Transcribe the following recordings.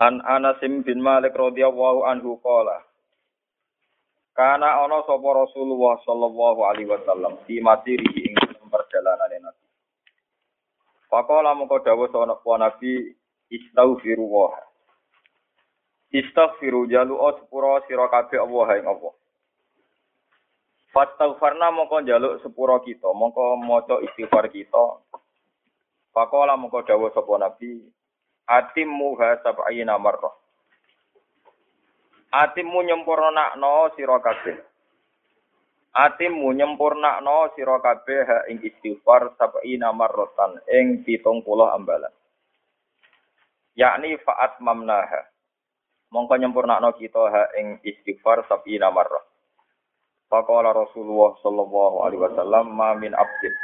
An Anasim bin Malik radhiyallahu anhu qala Kana ana sapa Rasulullah sallallahu alaihi wasallam di masiri ing perjalanan Nabi. Faqala moko dawuh ana Nabi istaghfiru wa Istaghfiru jalu sepura sira kabeh Allah ing Allah. Fastaghfarna moko jaluk sepura kita, moko maca istighfar kita. Faqala moko dawuh sapa Nabi atimmu ha sab'ina marrah. Atimmu nyempurnakno sira kabeh. Atimmu nyempurnakno sira kabeh ha ing istighfar sab'ina marratan ing 70 ambalan. Yakni fa'at mamnaha. Mongko nyempurnakno kita ha ing istighfar sab'ina marrah. Faqala Rasulullah sallallahu alaihi wasallam ma min abdin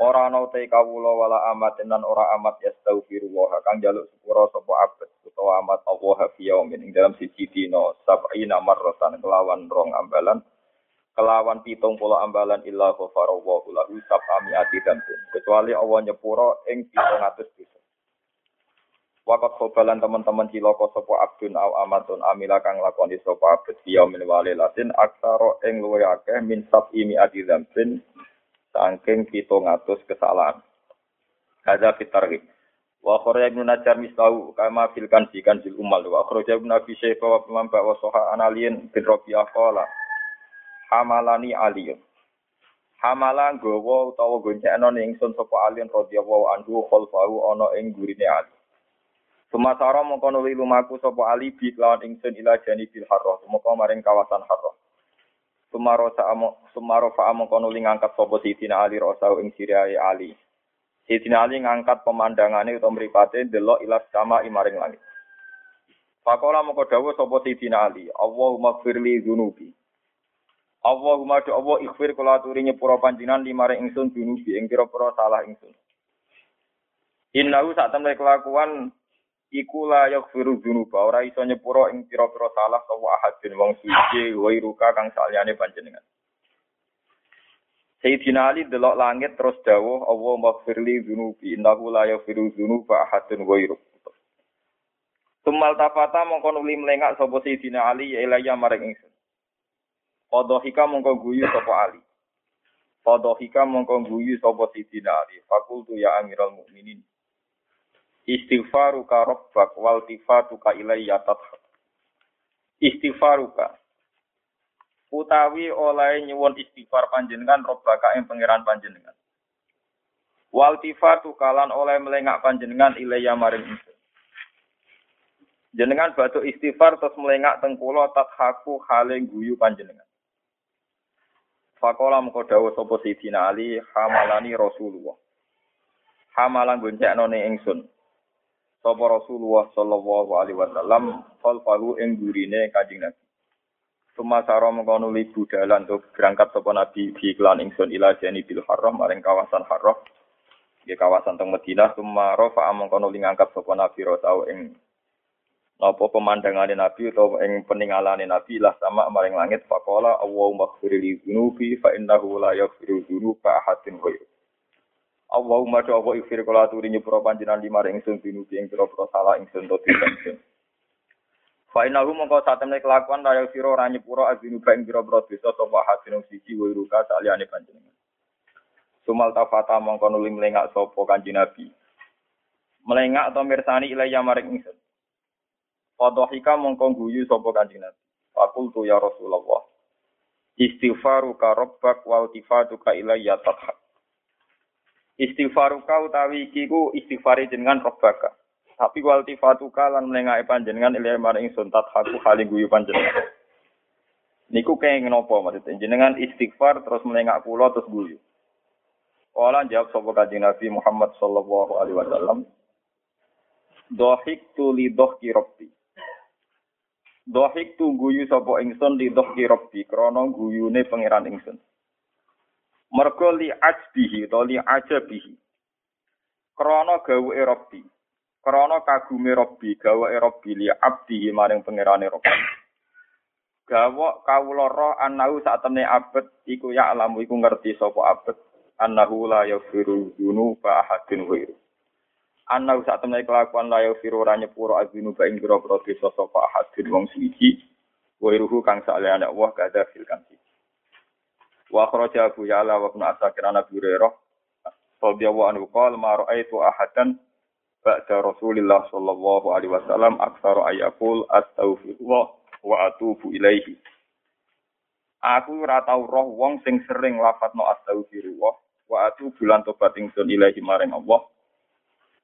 Ora ana te kawula wala amat nan ora amat yastaghfirullah kang jaluk sepura sapa abet utawa amat Allah fi yaumin. Ing dalam siji dina sab'ina marratan kelawan rong ambalan. Kelawan pitung puluh ambalan illa ghafarallahu lahu sab'ami ati dambin kecuali Allah nyepura ing 700 dosa Wakat khobalan teman-teman ciloko sopo abdun au amatun amila kang lakoni sopo abdun yaumin walilatin aksaro ing luwe akeh min sab'imi ati dambin Sangking pitung atus kesalahan. Hadza fitarhib. Wa kharaja ibnu Najjar mislahu kama fil kanzi kanzil umal wa kharaja ibnu Abi Syaibah wa Imam wa Soha Analiyin bin Rabi'ah qala hamalani aliyun. Hamala nggawa utawa goncengno ning ingsun sapa alin radhiyallahu anhu khalfahu ana ing gurine Ali. Sumasara mongko nuli lumaku sapa Ali bi lawan ingsun ila janibil harrah, mongko maring kawasan harrah. Sumaro saamo sumaro fa among kono ngangkat sapa Sidina Ali rosau ing siriae Ali. Sidina Ali ngangkat pemandangane utawa mripate delok ilas sama imaring langit. Pakola moko dawuh sapa Sidina Ali, Allahumma firli dzunubi. Allahumma do Allah ikhfir kula aturi nyepura panjenengan limaring ingsun dzunubi ing pira-pira salah ingsun. Innahu sak temne kelakuan iku la yaghfiru dzunuba ora iso nyepuro ing pira-pira salah sapa ahadin wong suci wa ruka kang saliyane panjenengan. Sayyidina Ali delok langit terus dawuh Allah maghfirli dzunubi innahu la yaghfiru dzunuba ahadun ghairu. Tumal tafata mongko nuli melengak sapa Sayyidina Ali ya ilaya maring ingsun. Qadhika mongko guyu sapa Ali. Qadhika mongko guyu sapa Sayyidina Ali. Fakultu ya Amiral Mukminin istighfaruka rabbak wal tifatuka ilayya tadhak istighfaruka. Utawi oleh nyuwun istighfar panjenengan robbaka ing pangeran panjenengan. Wal tifatuka lan oleh melengak panjenengan ilayya maring jenengan batu istighfar terus melengak teng kula tadhaku hale guyu panjenengan. Fakola mengko dawuh sapa Sidina Ali hamalani Rasulullah. Hamalan goncekno ning ingsun sapa Rasulullah sallallahu alaihi wasallam falfahu ing gurine Kanjeng Nabi. Sumasara mengkono libu dalan untuk berangkat sapa Nabi di iklan ingsun ila jani bil haram maring kawasan haram. Di kawasan teng Madinah. Sumaro fa mengkono ngangkat sapa Nabi rotau ing napa pemandangane Nabi utawa ing peningalane Nabi lah sama maring langit faqala Allahumma ighfirli dzunubi fa innahu la yaghfiru dzunuba ahadin ghairu Allahumma do Allah ikhfir kula aturi nyepuro panjenengan lima ingsun binubi ing pira-pira salah ingsun to ingsun. Fa inahu mongko satemene kelakuan raya sira ora nyepuro azinuba ing pira-pira dosa sapa hasin siji wa ruka saliyane panjenengan. Sumal tafata mongko nuli melengak sapa kanjeng Nabi. Melengak atau mirsani ilaya maring ingsun. Fadhika mongko guyu sapa kanjeng Nabi. Fakultu ya Rasulullah. Istighfaruka rabbak wa tifatuka ilayya tadhak. Istighfaruka utawi iki ku istighfari jenengan robbaka. Tapi wal tifatuka lan menengake panjenengan ilmu maring ingsun tathaku hale guyu panjenengan. Niku kaya ngenopo maksudnya jenengan istighfar terus menengak kula terus guyu. Kala jawab sapa kanjeng Nabi Muhammad sallallahu alaihi wasallam. Dohik tu li dohki rabbi. Dohik tu guyu sapa ingsun di dohki robbi krana guyune pangeran ingsun. Mergo li ajbihi to li ajabihi. Krana gawe robbi. Krana kagume robbi, gawe robbi li abdihi maring pangerane robbi. Gawa kawula roh anau sak temne abet iku ya alamu iku ngerti sapa abet annahu la yaghfiru dzunuba ahadin ghairu. Annahu sak temne kelakuan la yaghfiru ora nyepuro adzinuba ing pira-pira dosa sapa ahadin wong suci ghairuhu kang saliyane Allah kada fil kanti. Wa kharaja Abu Ya'la wa Ibnu Asakir an Abi Hurairah radhiyallahu anhu qala ma ra'aitu ahadan ba'da Rasulillah sallallahu alaihi wasallam aktsaru ayaqul astaghfirullah wa atubu ilaihi. Aku ora tau roh wong sing sering lafadzno astagfirullah wa atubu lan tobat ingsun ilaihi maring Allah.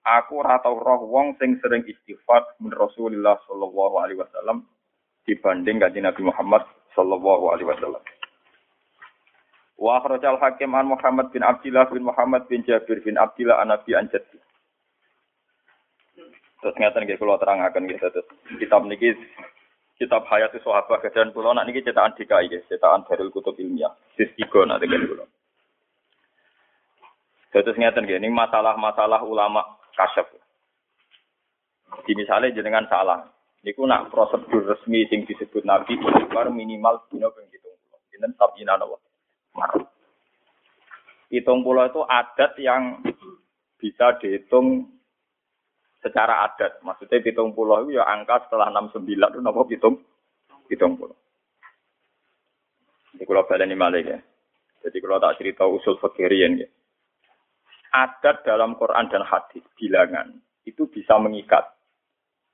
Aku ora tau roh wong sing sering istighfar min Rasulillah sallallahu alaihi wasallam dibanding kanjeng Nabi Muhammad sallallahu alaihi wasallam. Wa akhrajal hakim an Muhammad bin Abdullah bin Muhammad bin Jabir bin Abdullah an Nabi an Jaddi. Terus ngeten nggih kula terangaken nggih terus kitab niki kitab Hayati Sahabat Gajahan Pulau nak niki cetakan DKI ya, cetakan Darul Kutub Ilmiah. Sis tiga nak dengan pulau. Terus ngeten ini masalah-masalah ulama kasyaf. Di misalnya jenengan salah, niku nak prosedur resmi sing disebut Nabi istighfar minimal dino ping 70. Dinten sabina napa? Hitung pulau itu adat yang bisa dihitung secara adat. Maksudnya pitung pulau itu ya angka setelah 69 itu nopo pitung pitung pulau. Jadi kalau malah ya. Jadi kalau tak cerita usul fakirian ya. Adat dalam Quran dan hadis bilangan itu bisa mengikat.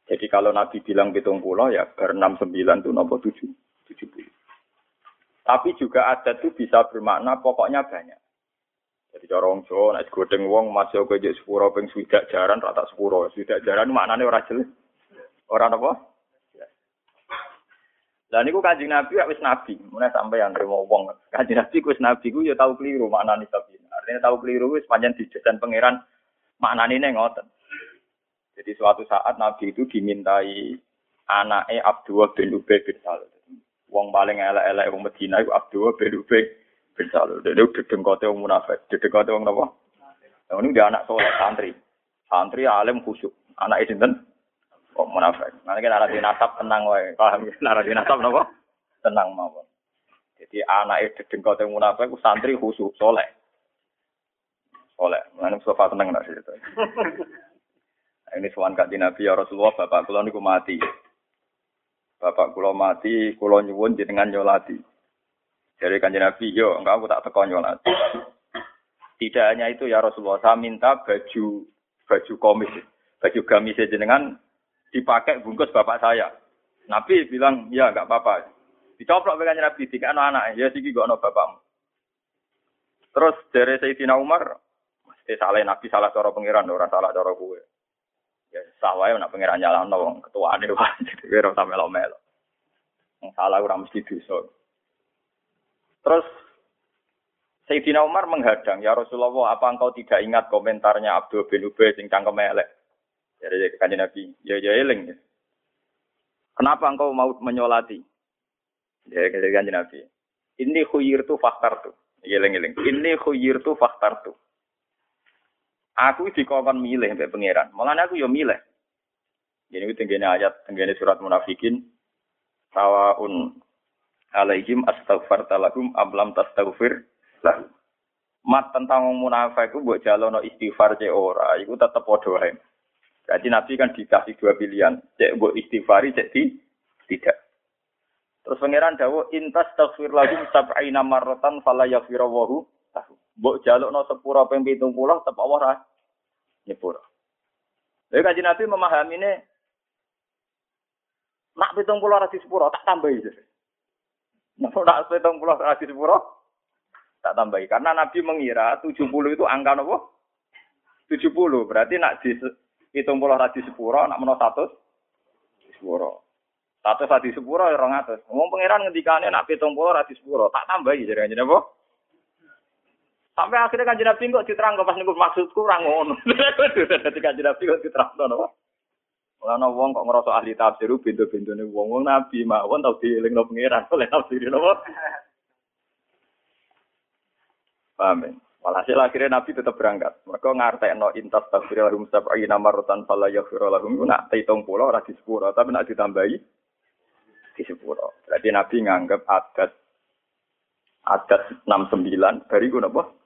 Jadi kalau Nabi bilang pitung pulau ya ber 69 itu nopo 7 70. Tapi juga adat itu bisa bermakna pokoknya banyak. Jadi cara wong Jawa nek wong masih kok jek sepuro ping swidak jaran rata sepuro. Swidak jaran maknane ora jelas. Ora napa? Lah niku Kanjeng Nabi wis nabi, mulai sampai yang nrimo wong. Kanjeng Nabi wis nabi ku ya tau keliru maknane sapi. Artinya tau keliru wis pancen didesain pangeran maknane ngoten. Jadi suatu saat Nabi itu dimintai anaknya Abdullah bin Ubay bin Salul. Wong paling elek-elek wong Medina itu Abdullah bin Ubay bin Salul. Dia dedengkote wong munafik, dedengkote wong napa? Yang ini dia anak soleh santri. Santri alim khusyuk. Anak itu sinten? Kok munafik. Nanti kan arah nasab tenang wae. Paham ya? Arah nasab napa? Tenang mawon. Jadi anak itu dedengkote munafik ku santri khusyuk soleh. Soleh. Mana sofa tenang nak cerita. Nah, ini suan kak Nabi ya Rasulullah, bapak kula niku mati. Bapak kula mati, kula nyuwun jenengan nyolati. Dari kanjeng Nabi, yo enggak aku tak teko nyolati. Tidak hanya itu ya Rasulullah, saya minta baju baju komis, baju gamis jenengan dipakai bungkus bapak saya. Nabi bilang, ya enggak apa-apa. Dicoplok dengan Nabi, tiga anak anak, ya sih gak bapakmu. Terus dari Sayyidina Umar, mesti salah Nabi salah cara pengiran, orang salah cara gue. Ya salah ya nak pengiran jalan wong ketua ini jadi ora sampe lo melo. Salah orang mesti dosa. Terus Sayyidina Umar menghadang, ya Rasulullah, apa engkau tidak ingat komentarnya Abdul bin Ubay sing cangkem elek? Jadi kanjeng Nabi, ya ya eling. Ya. Kenapa engkau mau menyolati? Ya kanjeng Nabi. Ini khuyir tu faktar tu. Eling eling. Ini khuyir tu faktar tu. Aku dikongkon milih sampai pangeran. Malah aku yo milih. Ini tenggene ayat, tenggene surat munafikin. Sawaun alaihim astaghfarta lahum ablam tastaghfir. Mat tentang wong munafik ku mbok jalono istighfar cek ora, iku tetep padha wae. Jadi Nabi kan dikasih dua pilihan, cek mbok istighfari cek di tidak. Terus pangeran dawo intas taghfir lahum sab'ina marratan fala. Mbok jalukno sepura ping 70 tetep Allah ra nyepura. Lha kanjeng Nabi memahami ini nak pitung puluh rasi sepuro tak tambahi. Nak pitung puluh rasi sepuro tak tambahi. Karena Nabi mengira 70 itu angka nopo? 70. Berarti nak di pitung puluh rasi sepuro, nak menos satu sepuro. Satu rasi sepuro ya orang atas. Ngomong pangeran ngendikane nak pitung puluh rasi sepuro tak tambahi jadi kanjeng apa? Sampai akhirnya kan Nabi kok diterang pas niku maksudku ora ngono. Dadi kan Nabi kok diterang ngono. Ana wong kok ngerasa ahli tafsir bento-bentone wong wong nabi mawon tau dielingno pangeran oleh tafsir napa. Paham ya? Walhasil akhirnya Nabi tetap berangkat. Mereka ngartekno intas tafsir lahum sab'ina marratan fala yaghfir lahum. Nak hitung pulau ora di sepuro, tapi nak ditambahi di sepuro. Berarti Nabi nganggap adat adat 69 dari ku napa?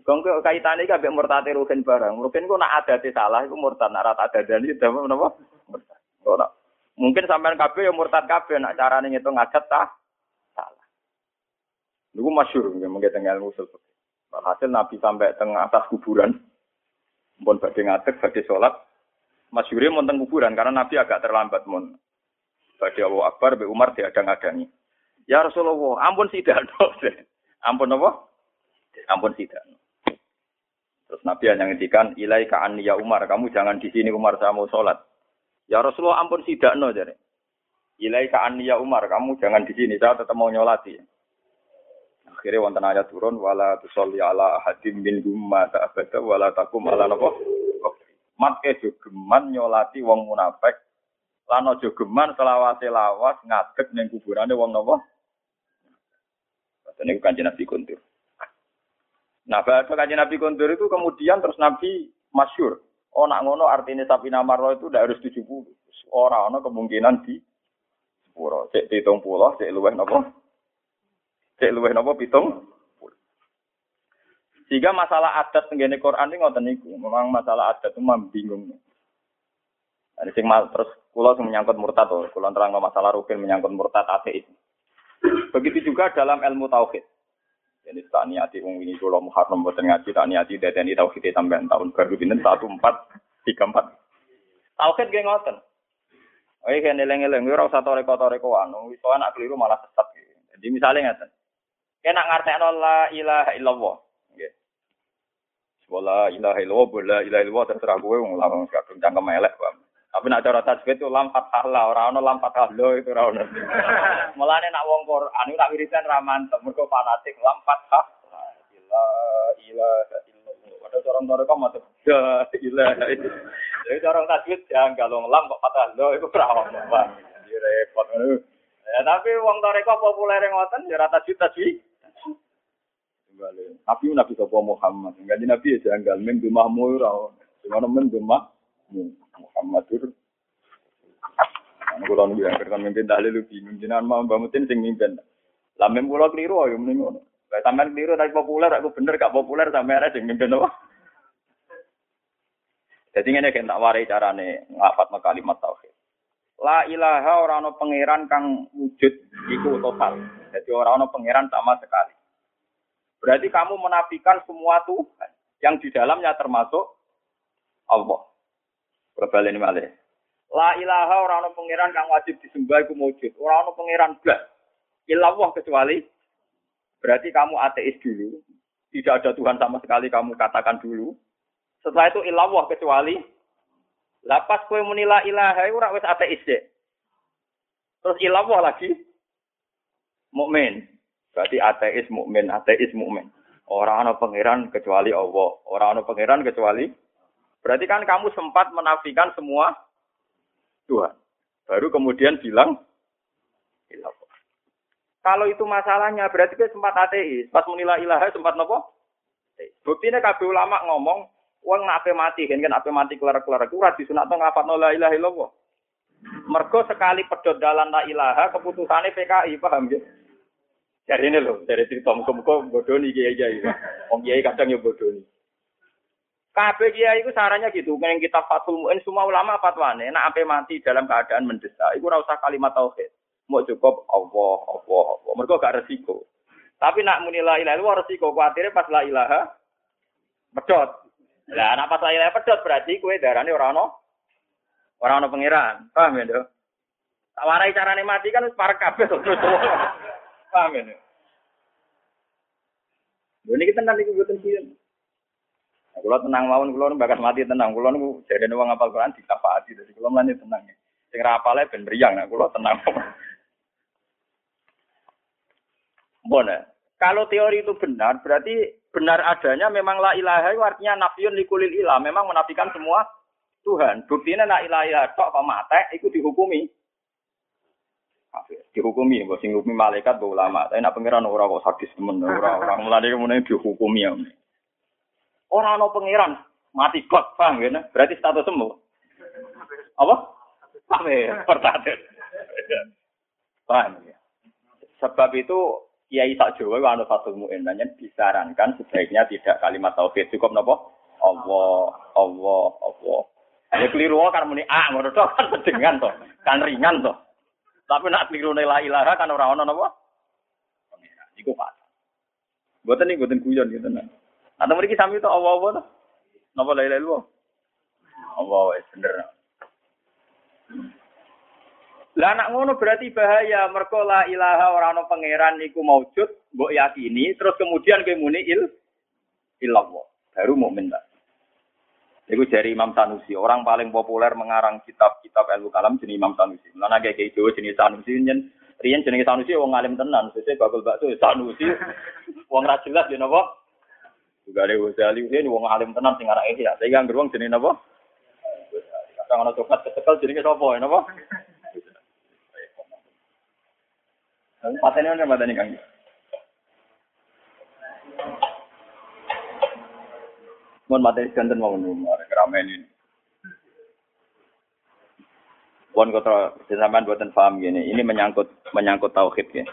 Kong kaitane iki ambek murtate ruhin barang. Ruhin ku nak adate salah iku murtad, nak rata itu napa? Murtad. Mungkin sampean kabeh ya murtad kabeh nak carane ngitung adat ta salah. Niku masyhur nggih mengke teng ilmu usul Hasil Nabi sampai teng atas kuburan, pun badhe ngadeg, badhe sholat, masyure mon teng kuburan karena Nabi agak terlambat mon. Badhe Allah Akbar, Be Umar diadang-adangi. Ya Rasulullah, ampun sidano. ampun apa? Ampun sidano. Terus Nabi hanya ngendikan, ilai ka ya Umar, kamu jangan di sini Umar saya mau sholat. Ya Rasulullah ampun sidano jadi. Ilai ka ya Umar, kamu jangan di sini, saya tetap mau nyolati. Akhirnya wonten ayat turun wala tusolli ala ahadim min gumma ta'abada wala takum ala napa. Matke jogeman nyolati wong munafik lan aja geman selawase lawas ngadeg ning kuburane wong napa. Ini kanjeng Nabi Kuntur. Nah, bahasa kanjeng Nabi Kuntur itu kemudian terus Nabi masyur. Oh, nak ngono artinya sapi namarlo itu tidak harus 70. Orang ono kemungkinan di sepuro. Cek hitung pulau, cek luweh nopo. Cek luweh napa pitung. Sehingga masalah adat tenggene Quran ini ngoten niku. Memang masalah adat itu memang bingung. Ada sing terus kula sing menyangkut murtad to, kula terang masalah rukin menyangkut murtad ateis. Begitu juga dalam ilmu tauhid. Jadi tak niati wong ini kula muharram boten ngaji tak niati dadeni tauhid sampean tahun baru pinten 1434. Tauhid ge ngoten. Oh iya ngeleng-eleng ora usah toreko-torekoan. Wis anak keliru malah sesat. Jadi misalnya ngeten. Kena ngartekno la ilaha illallah. Nggih. Wala ilaha illallah, wala ilaha illallah terserah kowe wong langsung kadung cangkem elek, Pak. Tapi nak cara tajwid itu lam fathah la, ora ono lam fathah lo itu ora ono. Mulane nak wong Quran iku tak wiridan ra mantep, mergo fanatik lam fathah la ilaha illallah. Padahal cara mereka mantep la ilaha illallah. Jadi cara tajwid jangan kalau lam kok fathah lo itu ora ono, Pak. Repot. Ya tapi wong toreko populer ngoten ya rata juta sih. Nabi Nabi Sopo Muhammad. Enggak Nabi ya janggal men dumahmu ora. Gimana men Muhammad itu. Anu kula nu bilang kertas mimpin dalil lu bingung mau Mbak Mutin sing mimpin. Lah mem kula keliru ayo mending ngono. Lah sampean keliru tapi populer aku bener gak populer sampean ada sing mimpin apa? Jadi ini kan tak warai carane ngafat kalimat tauhid. La ilaha ora pangeran kang wujud iku total. Jadi ora pangeran sama sekali. Berarti kamu menafikan semua Tuhan yang di dalamnya termasuk Allah. Ini malih. La ilaha ora ana pangeran kang wajib disembah iku wujud. Ora ana pangeran blas. Ilallah kecuali berarti kamu ateis dulu. Tidak ada Tuhan sama sekali kamu katakan dulu. Setelah itu ilallah kecuali lapas kue munila ilaha ora wis ateis deh. Terus ilallah lagi mukmin. Berarti ateis mukmin, ateis mukmin. Orang ana pangeran kecuali Allah, orang ana pangeran kecuali Berarti kan kamu sempat menafikan semua Tuhan. Baru kemudian bilang ilallah. Kalau itu masalahnya berarti kita sempat ateis. Pas menilai ilaha sempat nopo? Buktinya kabeh ulama ngomong, uang nak mati, kan kan mati kelar-kelar itu ora disunatno ngapatno la ilaha. Mergo sekali pedot dalan la ilaha keputusannya PKI, paham ya? Dari ini loh, dari cerita muka-muka bodoni kiai kiai. Om kiai kadang ya bodoni. Kabeh kiai itu sarannya gitu, yang kita fatul muin semua ulama fatwane, nak sampai mati dalam keadaan mendesak, itu rasa kalimat tauhid. Mau cukup Allah, Allah, Allah. Mereka gak resiko. Tapi nak muni la ilaha illallah resiko, khawatirnya pas la ilaha pedot. Lah nak pas la ilaha pedot berarti kue darahnya orang no orang no pangeran. Paham ya, Tak warai carane mati kan para kabeh terus. Paham ya? Ini kita nanti kebutuhan sih. Kalau tenang mawon, kalau bakas mati tenang. Kalau nu jadi nuang apal Quran di hati, jadi kalau nanti tenang. Sing rapalnya ben meriang, nah kalau tenang. Bona, kalau teori itu benar, berarti benar adanya memang la ilaha itu artinya nafiun likulil ilah, memang menafikan semua Tuhan. Buktinya nak ilaha illallah tok kok mate iku dihukumi. Dihukumi, mbok sing malaikat mbok ulama. Tapi nak pangeran ora kok sadis temen, ora ora mulane kemudian dihukumi ya. Ora ana pangeran, mati kok, paham ya? Berarti status sembuh. Apa? Kafir, pertanyaan. Paham ya? Sebab itu Kiai sak Jawa wa anu fatul mu'in disarankan sebaiknya tidak kalimat tauhid cukup napa? Allah, Allah, Allah. Ya keliru kan muni ah ngono tok kan sedengan to. Kan ringan to. Tapi nak keliru la ilaha kan ora ono napa? Iku pas. Mboten niku mboten guyon gitu nah. Atau mriki sami to Allah Allah to. Napa la ilaha illallah? Allah wis bener. Lah anak ngono berarti bahaya mergo la ilaha ora ana pangeran niku maujud, mbok yakini terus kemudian kowe muni il. Baru mukmin tak. Iku dari Imam Sanusi, orang paling populer mengarang kitab-kitab ilmu kalam jenis Imam Sanusi. Mana kayak kayak Jawa jenis Sanusi, nyen Rian jenis Sanusi, wong alim tenan. Sesuai bakul bakso Sanusi, wong ra jelas nopo. Ada Ghazali, ini wong alim tenan sing arah ihya. Saya kan beruang jenis nopo. Kadang ana coklat ketekel jenis sapa, nopo. Patene mana mateni Kang. Mohon materi ganten mau nomor keramen ini. Pun kota sampean buatan paham gini, ini menyangkut menyangkut tauhid ya.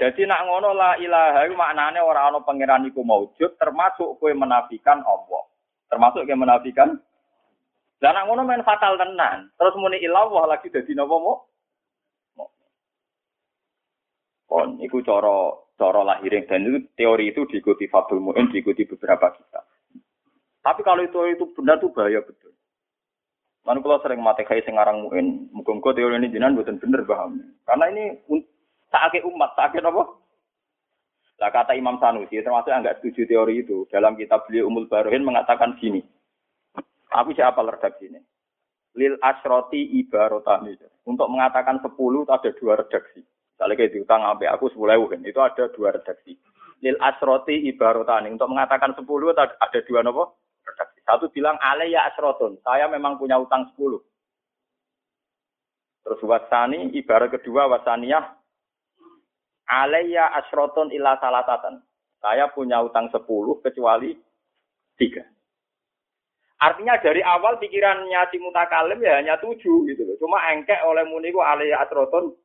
Jadi nak ngono la ilaha iku maknane ora ana pangeran iku maujud termasuk kowe menafikan Allah. Termasuk kowe menafikan Lah nak ngono main fatal tenan. Terus muni ilallah lagi dadi napa mau? Kon iku cara cara lahirin dan itu teori itu diikuti Fabul Mu'in, diikuti beberapa kitab. Tapi kalau itu itu benar tuh bahaya betul. Kalau sering mati kayak sengarang Mu'in, muka teori ini jinan buatan bener paham. Karena ini sakit umat, sakit apa? Lah kata Imam Sanusi, termasuk yang setuju teori itu, dalam kitab beliau Umul Barohin mengatakan gini. Tapi siapa redaksi ini? Lil asroti ibarotani. Untuk mengatakan sepuluh ada dua redaksi. Misalnya kayak diutang sampai aku sepuluh kan, itu ada dua redaksi. Lil asroti ibarotani. Untuk mengatakan sepuluh ada dua nopo redaksi. Satu bilang ya asrotun. Saya memang punya utang sepuluh. Terus wasani ibarat kedua wasaniyah ya asrotun illa salatatan. Saya punya utang sepuluh kecuali tiga. Artinya dari awal pikirannya si mutakalim ya hanya tujuh gitu loh. Cuma engkek oleh muniku ya asrotun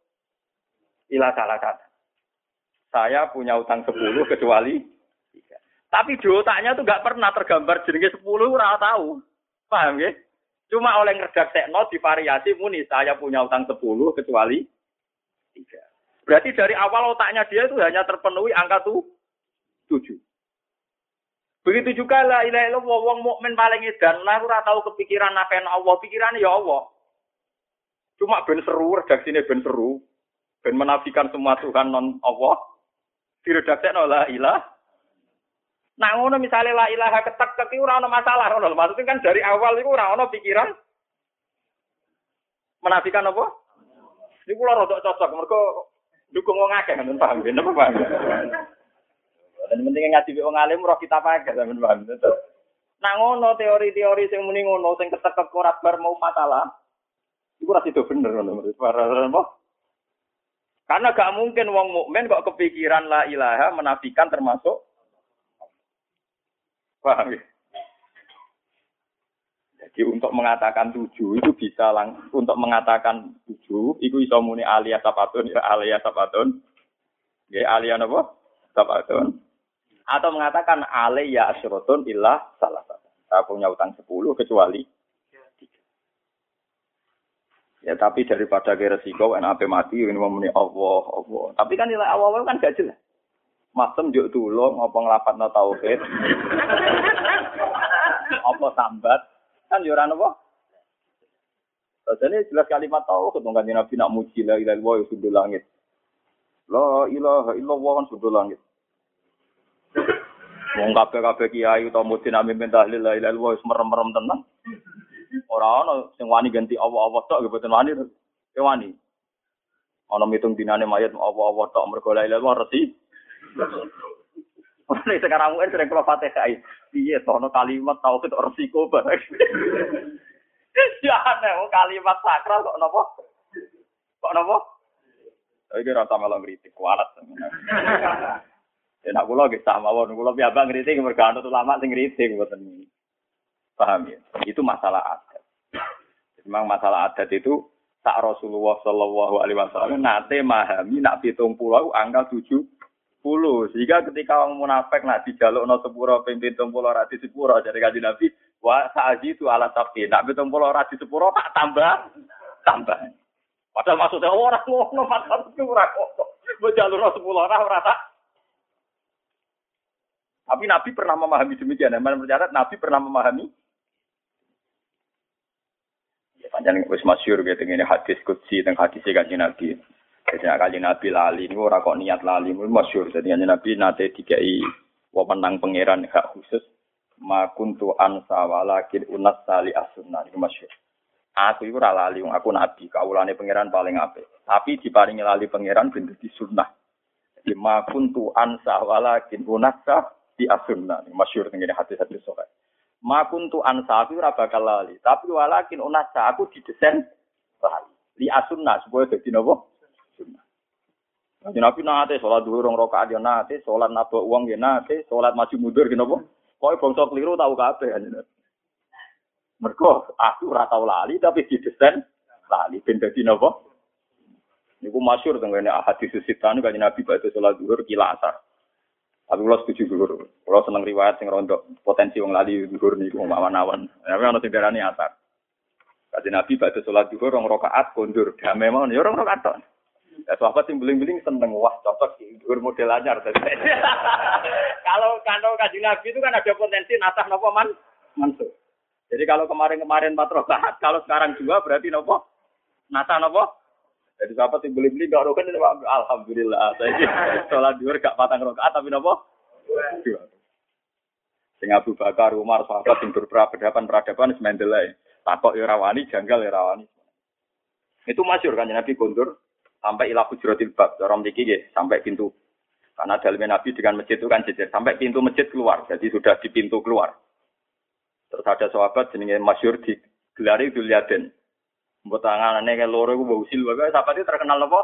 ila salah kata. Saya punya utang sepuluh kecuali tiga. Tapi di otaknya tuh gak pernah tergambar jenenge sepuluh, ora tahu. Paham ya? Cuma oleh ngerjaksekno di variasi muni saya punya utang sepuluh kecuali tiga. Berarti dari awal otaknya dia itu hanya terpenuhi angka tuh tujuh. Begitu juga lah ilaha illallah wong mukmin paling edan lah ora tahu kepikiran nafen Allah, pikirannya ya Allah. Cuma ben seru redaksine ben seru. Ben menafikan semua Tuhan non Allah. Diredaksekno la ilah. Nah ngono misalnya la ilaha ketek ketek ora ono masalah ngono Maksudnya kan dari awal itu ora ono pikiran menafikan apa? Ini kula rada cocok mergo dukung wong akeh ngoten paham napa paham. Dan penting ngaji wong alim roh kita pakai sampean paham. Nah ngono teori-teori sing muni ngono sing ketek ora bar mau masalah. Iku ora sido bener ngono. Apa? Karena gak mungkin wong mukmin kok kepikiran la ilaha menafikan termasuk paham ya? Jadi untuk mengatakan tujuh itu bisa lang untuk mengatakan tujuh itu bisa muni alia sapatun ya alia sapatun ya alia apa sapatun atau mengatakan alia asyrotun ilah salah satu saya punya utang sepuluh kecuali Ya tapi daripada ke resiko enak apa mati ini memuni Allah Allah. Tapi kan nilai awal kan gak jelas. Masem juk tulung apa nglapat no tauhid. apa sambat kan yo ora napa. Jadi jelas kalimat tauhid dong kan Nabi nak muji la ilaha illallah ya sudah langit. La ilaha illallah kan sudah langit. Wong kabeh-kabeh kiai utawa muji nami tahlil la ilaha illallah merem-merem tenang. Ora ana sing wani ganti Allah-Allah tok nggih boten wani. Ya wani. Ana mitung dinane mayat Allah-Allah tok mergo la ilaha illallah resi. Ini sekarang mungkin sering kalau fatihah. Piye to ono kalimat tauhid resiko bareng. Ya aneh oh, kalimat sakral kok napa? Kok napa? Iki rasa malah ngritik kualat. Ya kula nggih sama mawon, kula piyambak ngritik mergo anut ulama sing ngritik mboten. Paham ya? Itu masalah adat. Memang masalah adat itu tak Rasulullah Shallallahu Alaihi Wasallam nate mahami nak pitung pulau angka tujuh puluh sehingga ketika orang munafik nak dijaluk no sepuro pimpin pulau rati sepuro dari kaji nabi wah saji itu ala tapi nak pitung pulau rati sepuro tak tambah tambah padahal maksudnya oh, orang tua no masalah itu ora kok mau jalur no sepuro orang rata tapi Nabi pernah memahami demikian. Yang mencatat Nabi pernah memahami. Ya, panjang wis masyur gitu ini hadis kutsi dan hadis kaji Nabi. Jadi kali Nabi lali ini orang kok niat lali ini masyur. Jadi Nabi nate dikai wewenang pangeran hak khusus. Ma kuntu ansa walakin unas sali asunna ini masyur. Aku itu lali, aku nabi, kaulane pangeran paling apik. Tapi diparingi lali pangeran bentuk di sunnah. Jadi ma kuntu ansa walakin unas di asunna masyhur tengene hadis-hadis sahih. Ma kuntu ansabi ora bakal lali, tapi walakin unasa aku didesain lali. Li asunna supaya dadi napa? Kanjeng Nabi nate salat dhuwur rong rakaat ya nate, salat nabok uang ya nate, salat maju mundur ki napa? Pokoke bangsa keliru tau kabeh. Mergo aku ora tau lali tapi didesain lali ben dadi napa? Niku masyhur tengene hadis sitan kanjeng Nabi badhe asar. Tapi setuju dulu, seneng riwayat sing potensi wong lali dulu awan-awan. Tapi asar. Nabi sholat dulu orang rokaat kondur, damai mau ya orang rokaat tuh. Ya sahabat yang beling-beling seneng wah cocok sih dhuwur model anyar. kalau kalau kaji Nabi itu kan ada potensi nasah nopo man mansuh. Jadi kalau kemarin-kemarin empat rokaat, kalau sekarang dua berarti nopo nasah nopo jadi sahabat yang beli-beli gak rokan alhamdulillah. Saya sholat dua gak patang rokaat tapi nopo dua. Sing Abu Bakar, Umar, sahabat yang berperadaban peradaban semendelai. Takok ya janggal irawani. Ya itu masyur kan Nabi kundur sampai ilah hujratil bab. Orang diki ya, sampai pintu. Karena dalam Nabi dengan masjid itu kan jejer. Sampai pintu masjid keluar. Jadi sudah di pintu keluar. Terus ada sahabat jenenge masyur di gelari Duliaden. Mbok tangane ke loro iku mbok usil wae itu terkenal apa?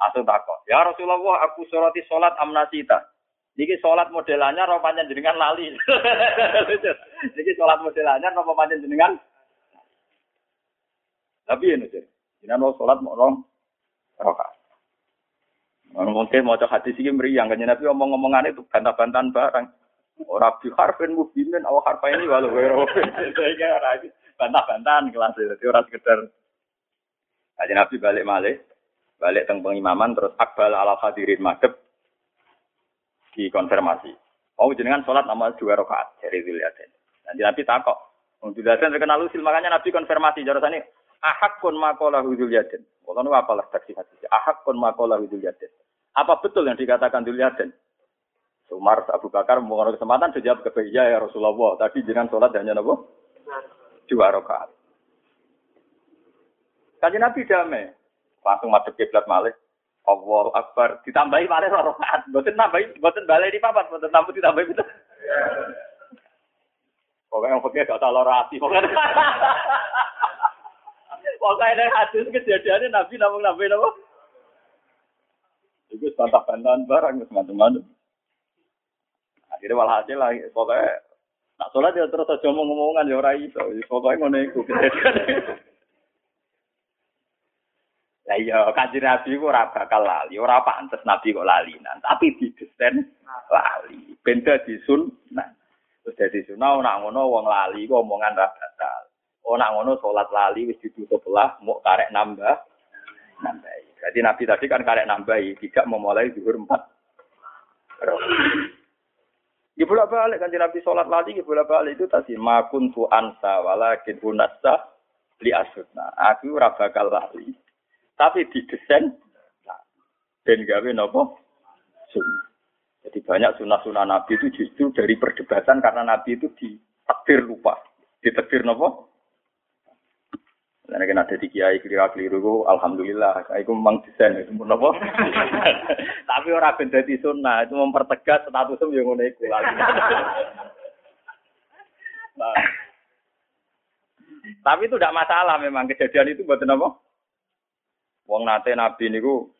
Atau takok. Ya Rasulullah aku sholati sholat amnasita. Niki sholat modelannya roh panjang jenengan lali. Niki sholat modelannya roh panjang jenengan. Tapi ya nih, jenengan mau sholat mau rong rokaat. Mungkin mau cek hati sih meriang kan Nabi omong-omongan itu bantah-bantahan barang. Orang biharfin mubinin awak harfa ini walau wero. Saya bantah-bantahan kelas itu. Jadi orang sekedar Kajian Nabi balik malih, balik teng pengimaman terus akbal ala hadirin madep dikonfirmasi. Oh jenengan sholat nama dua rakaat dari Ziliaden. Nanti Nabi takok. Ziliaden terkenal usil makanya Nabi konfirmasi jarasannya ahak kon makola Ziliaden. Kalau nu apalah taksi hati. Ahak kon makola Ziliaden. Apa betul yang dikatakan Ziliaden? Umar Abu Bakar mengenai kesempatan sejawab ke ya Rasulullah. Tadi jenengan sholat hanya nabo dua rakaat. Kaji Nabi damai. Langsung madep kiblat malih. Allah Akbar. Ditambahi malih rakaat. Boten nambahi, boten balai di papat, boten tambah ditambahi itu. Pokoknya yang fakir gak salah rati. Pokoknya Pokoknya ada hadis kejadiannya Nabi namun Nabi nama. Itu bantah-bantahan barang, semacam-macam. Akhirnya walhasil lah, pokoknya Nak sholat ya terus aja ngomong-ngomongan ya ora iso. Ya, Pokoke ngono iku kejadian. Lah iya kanjeng Nabi ku ora bakal lali, ora pantes Nabi kok lalinan, tapi didesain lali. Ben dadi sunnah. Terus dadi sunnah ora ngono wong lali ku omongan ra batal. Oh nak ngono salat lali wis ditutup lah, mau karek nambah. Nambah. Jadi Nabi tadi kan karek nambahi, tidak memulai zuhur empat. Ya bolak balik kan Nabi sholat lagi ya bolak balik itu tadi makun tu ansa walakin unasa li asutna. Aku ora bakal lali. Tapi didesain dan gawe nopo sunnah. Jadi banyak sunnah-sunnah Nabi itu justru dari perdebatan karena Nabi itu ditakdir lupa. Ditakdir nopo karena kan ada di kiai keliru keliru, alhamdulillah, itu memang desain itu pun apa. Tapi orang benda di sunnah itu mempertegas statusnya yang ngono iku Nah. Tapi itu tidak masalah memang kejadian itu buat apa? Wong nate Nabi niku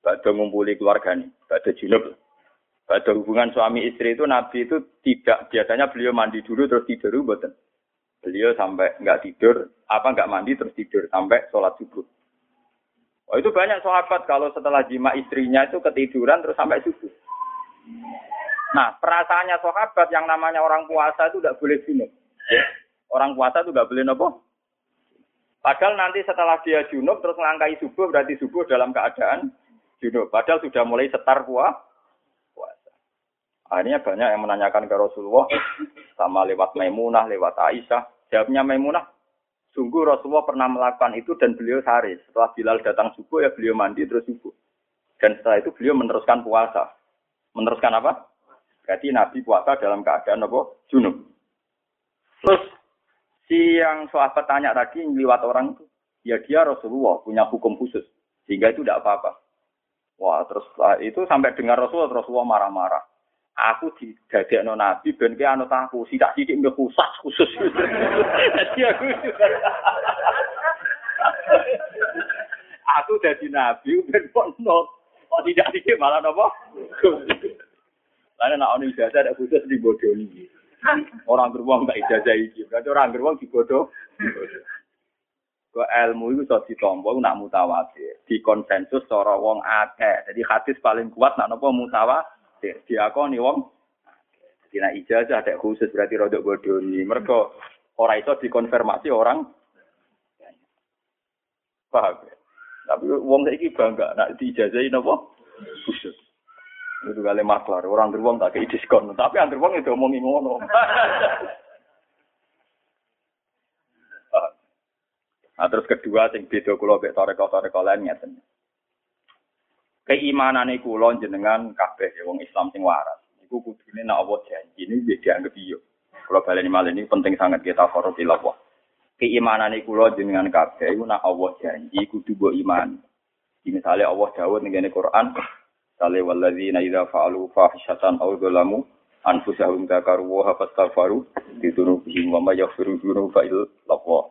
badhe ngumpuli keluarga nih, badhe junub. Badhe hubungan suami istri itu Nabi itu tidak biasanya beliau mandi dulu terus tidur mboten. Beliau sampai nggak tidur, apa nggak mandi terus tidur sampai sholat subuh. Oh itu banyak sahabat kalau setelah jima istrinya itu ketiduran terus sampai subuh. Nah perasaannya sahabat yang namanya orang puasa itu tidak boleh junub. Orang puasa itu nggak boleh nopo. Padahal nanti setelah dia junub terus melangkai subuh berarti subuh dalam keadaan junub. Padahal sudah mulai setar puasa. Akhirnya banyak yang menanyakan ke Rasulullah sama lewat Maimunah, lewat Aisyah. Jawabnya Maimunah, sungguh Rasulullah pernah melakukan itu dan beliau sehari. Setelah Bilal datang subuh ya beliau mandi terus subuh. Dan setelah itu beliau meneruskan puasa. Meneruskan apa? Berarti Nabi puasa dalam keadaan apa? Junub. Terus si yang sahabat tanya tadi lewat orang itu, ya dia Rasulullah punya hukum khusus. Sehingga itu tidak apa-apa. Wah, terus itu sampai dengar Rasulullah, Rasulullah marah-marah aku didadekno nabi ben ki anut aku sidak sithik mbek khusus khusus dadi aku aku dadi nabi ben kok not kok tidak sithik malah napa Lalu nak ono ijazah ada khusus di bodoh ini. Orang beruang tak ijazah iki. Berarti orang beruang di bodoh. Ke ilmu itu so ditompo nak mutawatir. Di konsensus cara wong akeh. Jadi hadis paling kuat nak napa mutawatir diakoni wong. Jadi nak ijazah ada khusus berarti rodok bodoh ini. Mereka orang itu dikonfirmasi orang. Paham ya? tapi wong ini bangga nak diijazahi nopo khusus. Itu kali maklar. Orang beruang tak kayak diskon. Tapi yang beruang itu omongin ngono. Nah terus kedua sing beda kula mek toreko-toreko lain ngeten keimanane kula jenengan kabeh ya wong Islam sing waras. Iku kudune nek Allah janji ini dianggap iya. Kula baleni malih ini penting sangat kita korup Allah. Keimanane kula jenengan kabeh iku nek Allah janji kudu mbok iman. Misalnya Allah dawuh ning Quran, Sale walladzina idza fa'alu fahishatan aw dzalamu anfusahum dzakaru wa fastaghfaru dzunubihim wa may yaghfiru dzunuba illa Allah.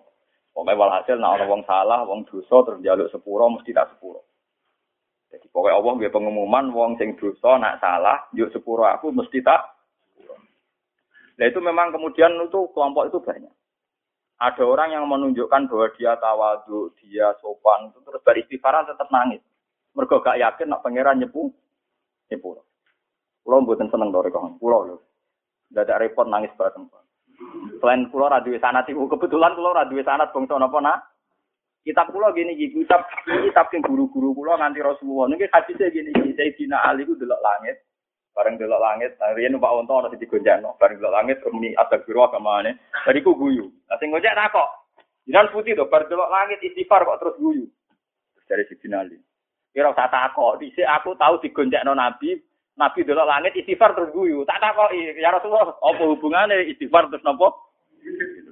Pokoke walhasil nek ana wong salah, wong dosa terus njaluk sepuro mesti tak sepuro. Jadi pokoknya Allah nggak pengumuman wong sing dosa nak salah, yuk sepuro aku mesti tak. Nah itu memang kemudian itu kelompok itu banyak. Ada orang yang menunjukkan bahwa dia tawadu, dia sopan, itu terus beristighfar tetap nangis. Mereka gak yakin nak pangeran nyepu, nyepu. Pulau buatin seneng kawan, pulau loh. Tidak ada repot nangis bareng. Selain pulau sanat itu kebetulan pulau radio sanat bangsa nopo nak Kitab kula gini iki kitab kitab sing guru-guru kula nganti Rasulullah. Niki hadise gini iki Sayyidina Ali ku delok langit. Bareng delok langit, nah, riyen numpak unta ana digonjakno. Bareng delok langit muni astagfirullah kamane. Bariku guyu. Lah sing gojek takok. Jinan putih to, bar delok langit istighfar kok terus guyu. Dari Sayyidina Ali. Kira usah takok, dhisik aku tahu digonjakno Nabi, Nabi delok langit istighfar terus guyu. Tak takoki, ya Rasulullah, apa hubungane istighfar terus napa?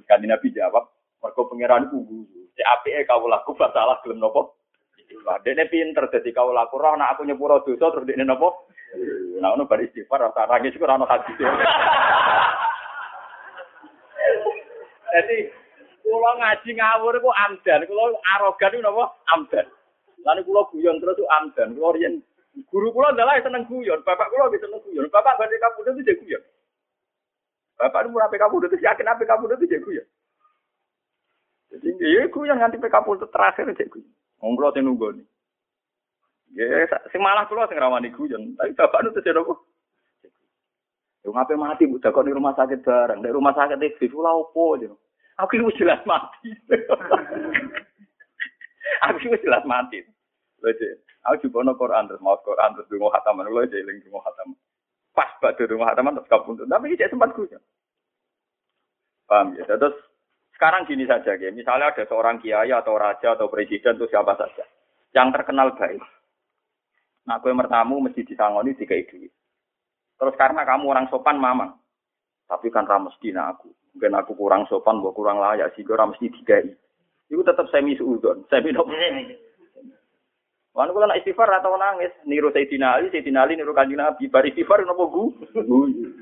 Kan Nabi jawab, mergo pangeran ku guyu. Cek apike laku salah gelem nopo? Dene pinter dadi laku roh nek aku nyepuro dosa terus dene nopo? Nah ono bar istighfar rasa nangis ora ono hadis. Jadi kula ngaji ngawur ku amdan, kula arogan ku napa? Amdan. Lan kula guyon terus ku amdan. Kula riyen guru kula adalah seneng guyon, bapak kula bisa seneng guyon. Bapak badhe kabudut itu guyon. Bapak nu ape kabudut itu yakin kabudut itu guyon. Jadi iya yang nganti PK itu terakhir cek gue. Ngomong sing nunggu nih. Ya, si malah kulo sing rawani guyon, tapi bapak nu terjadi apa? Yo ngapain mati bu, kok di rumah sakit bareng, di rumah sakit itu lah opo aja. Aku itu jelas mati. aku itu jelas mati. Lho, aku juga no Quran terus mau Quran terus dungo hataman, lho eling dungo hataman. Pas batu dungo hataman terus kabundut, tapi ini sempat guyon. Paham ya? Terus sekarang gini saja, ya. misalnya ada seorang kiai atau raja atau presiden atau siapa saja yang terkenal baik. Nah, gue mertamu mesti disangoni tiga itu. Terus karena kamu orang sopan, mamang. Tapi kan ramesti nah aku. Mungkin aku kurang sopan, gue kurang layak, sih gue mesti tiga Itu tetap semi suudon, semi dok. Wan kula nak istighfar atau nangis, niru Sayyidina Ali, Sayyidina Ali niru Kanjeng Nabi, bar istighfar napa gu?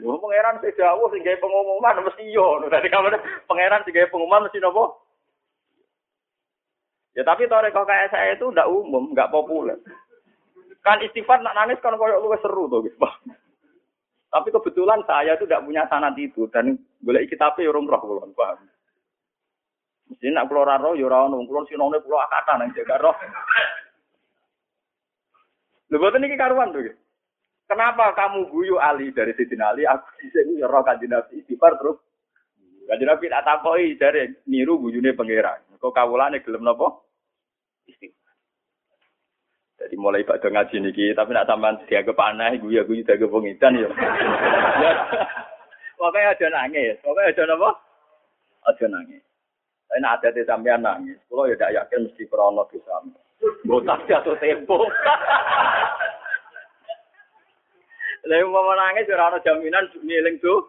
Wong pangeran sing dawuh sing gawe pengumuman mesti yo. Dadi kamane pangeran sing gawe pengumuman mesti napa? Ya tapi toreko kayak saya itu ndak umum, nggak populer. Kan istighfar nak nangis kan koyo lu seru tuh, gitu. Tapi kebetulan saya itu tidak punya sanad itu dan boleh kitabnya ya orang roh kulon paham. Mesti nak keluar roh ya ora ono, kulon sinone pulau akatan nang jaga roh. Lho boten iki karuan tuh. Kenapa kamu guyu Ali dari Siti Ali? Aku sing ya roh kanjeng Nabi istighfar terus. Kanjeng Nabi tak takoki dari niru guyune pangeran. Kok kawulane gelem napa? Jadi mulai pada ngaji niki, tapi nak sampean dianggap aneh, gue ya gue dianggap pengitan ya. Pokoknya ada nangis, pokoknya ada apa? Ada nangis. Tapi nak ada sampean nangis, kalau ya tidak yakin mesti krono sampean. Botak jatuh tempo. Lalu mau nangis, ora ada jaminan ngiling tuh.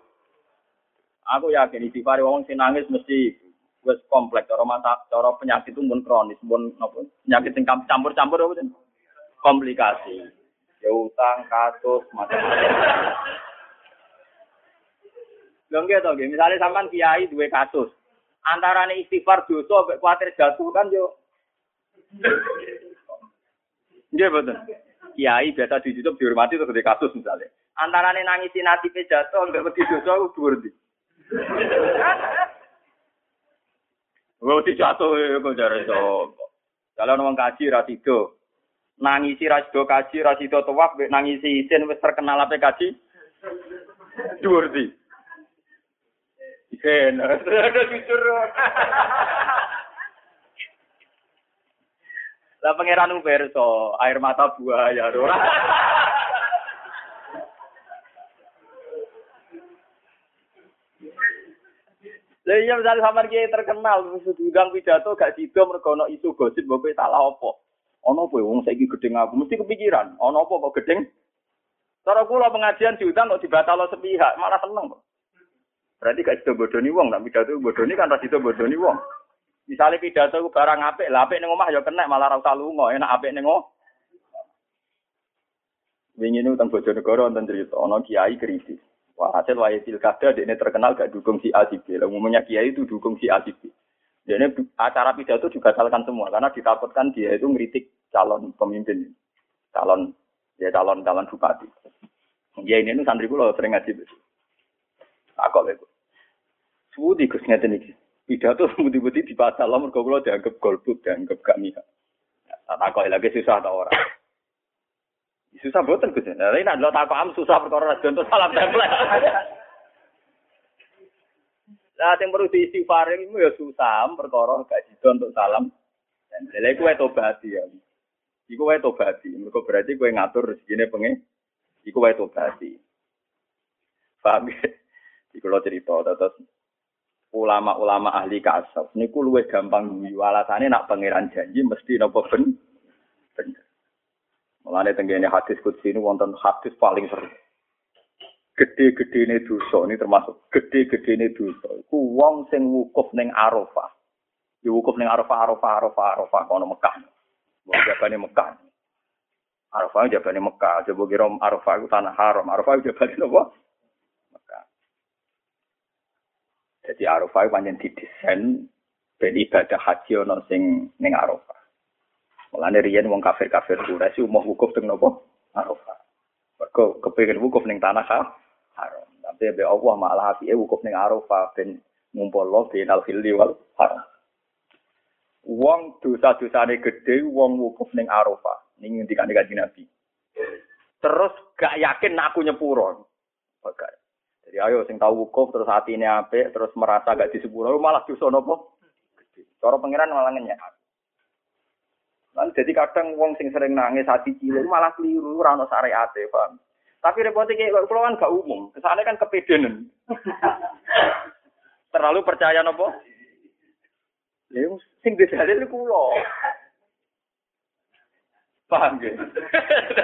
Aku yakin istighfar wong sing nangis mesti wis kompleks cara mata cara penyakit itu pun kronis, pun apa? Penyakit sing campur-campur apa komplikasi. Ya utang, kasus, macam-macam. Lho nggih to misalnya sampean kiai duwe kasus. Antarane istighfar dosa mek kuwatir jatuh kan yo. Nggih betul. Kiai biasa di dihormati terus di kasus misalnya. Antarane nangisi nasibe jatuh mek wedi dosa ku dhuwur ndi. Wedi jatuh kok jare to. Kalau wong kaji ra nangisi rasido kaji, rasido tawaf, nangisi isin wis terkenal apa kaji? Dhuwur di. Isin, ada jujur. Lah pangeran Umberto, air mata buaya. Lah iya misalnya sampean kiai terkenal, wis diundang pidato gak sido mergo isu gosip mbok salah apa. Ono apa wong saiki gedeng aku mesti kepikiran, ono apa kok gedeng? Cara kula pengajian diutang kok dibatalo sepihak, malah seneng kok. Berarti gak sido bodoni wong, nak pidato bodoni kan ra sido bodoni wong. Misalnya pidato barang apik, lah apik ning omah ya kena malah ra usah lunga, enak apik ning omah. Wingi ini utang Bojonegoro wonten cerita, ono kiai kritis. Wah, hasil wae pilkada ini terkenal gak dukung si A si B. Umumnya kiai itu dukung si A si B. Jadi acara pidato juga salahkan semua karena ditakutkan dia itu ngeritik calon pemimpin, calon ya calon calon bupati. Ya ini nu santri kulo sering ngaji. Aku lego. Suudi gus ngeten. Pidato budi-budi di pasal lah mergo kulo dianggap golput, dianggap gak mihak. Tak kok lagi susah tau orang. Susah boten Gus. Nah, ini adalah tak paham susah perkara contoh salam template. Nah, yang perlu diistighfar itu ya susah, perkara gak jido untuk salam. Dan lha iku wae tobati ya. Iku wae tobati. Mergo berarti kowe ngatur rezekine pengen. Iku wae tobati. Paham? Iku lo cerita terus ulama-ulama ahli kasab niku luwih gampang guyu alasane nak pangeran janji mesti napa ben bener. Mulane tenggene hadis kudsi ini wonten hadis paling seru gede-gedene dosa ini termasuk gede-gedene dosa iku wong sing wukuf ning Arafah. Ya wukuf ning Arafah, Arafah, Arafah, Arafah kono Mekah. Wong jabane Mekah. Arafah jabane Mekah, coba kira Arafah itu tanah haram. Arafah jabane apa? Mekah. Jadi Arafah pancen didesain ben ibadah haji ono sing ning Arafah. Mulane riyen wong kafir-kafir Quraisy umum wukuf teng napa? Arafah. Mergo kepengin wukuf ning tanah haram. Tapi be Allah malah api wukuf ning Arafah ben ngumpul lo binal hilli wal haram. Wong dosa-dosane gede wong wukuf ning Arafah. Ning ngendikane kanjeng Nabi. Terus gak yakin aku nyepuro. Bagai. Jadi ayo sing tahu wukuf terus hati ini apik terus merasa gak disepuro malah dosa nopo? Gede. Cara pangeran malah ngenyek. Lan jadi kadang wong sing sering nangis hati cilik malah keliru ora ono syariate, paham? Tapi repotnya kayak kalau kan gak umum. Kesannya kan kepedenan. Terlalu percaya nopo. Ya, sing itu kulo. Paham gak?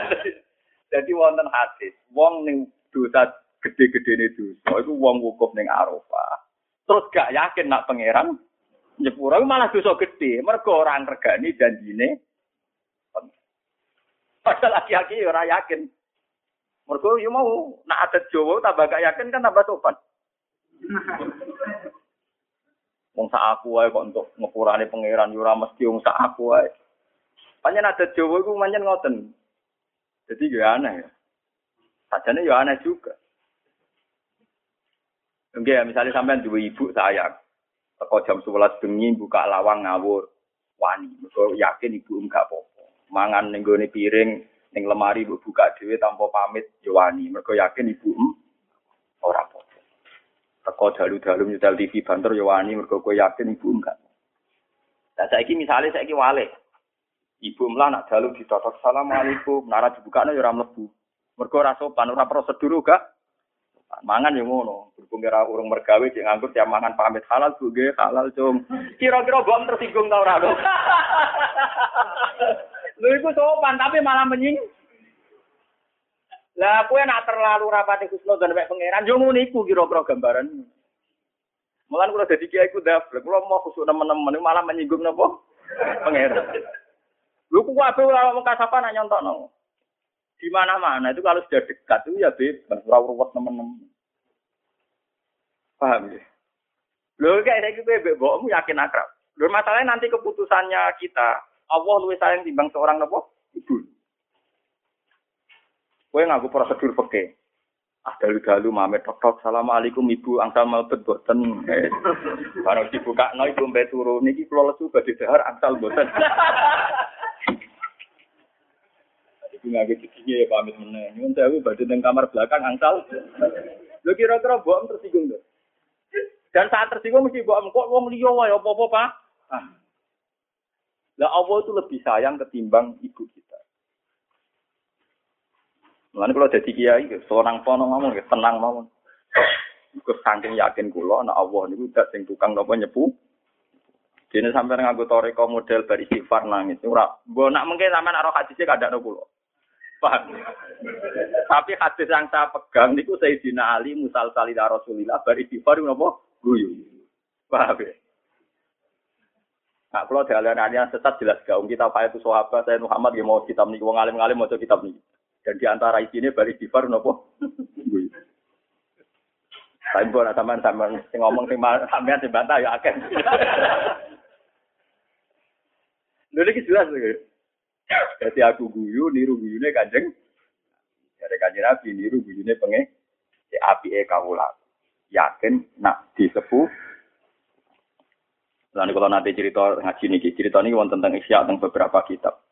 Jadi wonten hadis, wong ning dosa gede-gede ini dosa, itu wong wukuf ning Arafah. Terus gak yakin nak pangeran nyepura malah dosa gede, mergo orang regani janjine Padahal laki-laki ya ora yakin. Mergo yo mau nak adat Jawa tambah gak yakin kan tambah sopan. Wong sak aku wae kok untuk ngepurane pangeran yo ora mesti wong sak aku wae. Panjen adat Jawa iku pancen ngoten. Jadi ya aneh ya. Sajane ya aneh juga. Enggak ya, misalnya sampean dua ibu sayang. Teko jam 11 bengi buka lawang ngawur. Wani, mergo yakin ibu enggak apa-apa. Mangan ning piring ning lemari mbok buka dhewe tanpa pamit ya wani. Yakin ibu ora apa-apa. Teko dalu-dalu nyetel TV banter ya wani yakin ibu enggak. Nah saiki misalnya saiki wale. Ibu mlah nak dalu ditotok assalamualaikum, nara dibukane ya ora mlebu. Mergo ora sopan, ora prosedur gak mangan yang ngono. Berhubung kira urung mergawe cek nganggur tiap mangan pamit halal bu halal cum. Kira-kira bom tersinggung tau ora Lho iku sopan tapi malah menying. Lah kowe nak terlalu rapati dan mek pangeran yo ngono iku kira-kira gambaran. Mulan kula dadi kiai ku daftar, kula mau khusuk teman-teman malah menyinggung napa? Pangeran. Lho ku kabeh ora mau kasapan nak nyontokno. Di mana-mana itu kalau sudah dekat itu ya bebas, ora ruwet teman-teman. Paham ya? Lho kayak saya gitu bebek mbokmu yakin akrab. Lho masalahnya nanti keputusannya kita, Allah luwih sayang timbang seorang nopo ibu. Kowe nganggo prosedur peke. Ah dalu-dalu mamet tok-tok assalamualaikum ibu angsal malbet boten. Eh, barang dibuka no ibu mbek turu niki kula lesu badhe dahar angsal boten. Ibu nganggo giginya ya pamit meneh. Nyuwun sewu badhe teng kamar belakang angsal. Lho kira-kira mbok tersinggung lho. Dan saat tersinggung mesti mbok kok wong liya wae apa-apa, Pak. Ah. Lah Allah itu lebih sayang ketimbang ibu kita. Mulane kalau jadi kiai, seorang pono ngomong, tenang ngomong. Iku saking yakin kula nek Allah niku dak sing tukang napa nyepu. Dene sampeyan nganggo toreko model bar istighfar nangis. Ora, mbok nak mungkin sampean ora hadise kadakno kula. Paham? Tapi hadis yang saya pegang niku Sayyidina Ali musal salila Rasulillah bar istighfar napa guyu. Paham ya? Nah, kalau dalam yang sesat jelas gak. Kita apa itu sahabat saya Muhammad yang mau kitab nih, wong alim alim mau kitab nih. Dan di antara isinya bari istighfar nopo. Tapi bukan sama sama sing ngomong sing sampean sing bantah ya akeh. Lha iki jelas lho. Jadi aku guyu, niru guyune kanjeng. Dari kanjeng Nabi niru guyune pengen si api e. Yakin nak disepuh. Lalu kalau nanti cerita ngaji nih, cerita ini tentang isya tentang beberapa kitab.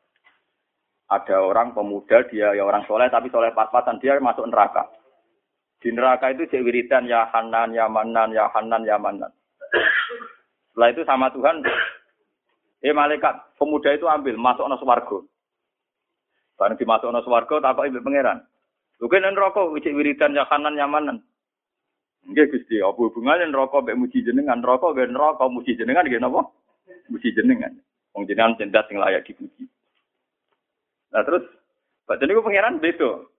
Ada orang pemuda dia ya orang soleh tapi soleh pas-pasan dia masuk neraka. Di neraka itu cek ya Hanan, ya Manan, ya Hanan, ya Manan. Setelah itu sama Tuhan Eh malaikat, pemuda itu ambil, masuk swargo. Barang dimasuk no swargo, tak ibu pangeran. Lu kan rokok, ucik wiridan ya kanan nyamanan. Enggak gusti, apa hubungannya rokok mbek muji jenengan, rokok gak rokok muji jenengan gak apa? Muji jenengan. Wong jenengan cinta sing layak dipuji. Nah terus, baca niku pangeran beto.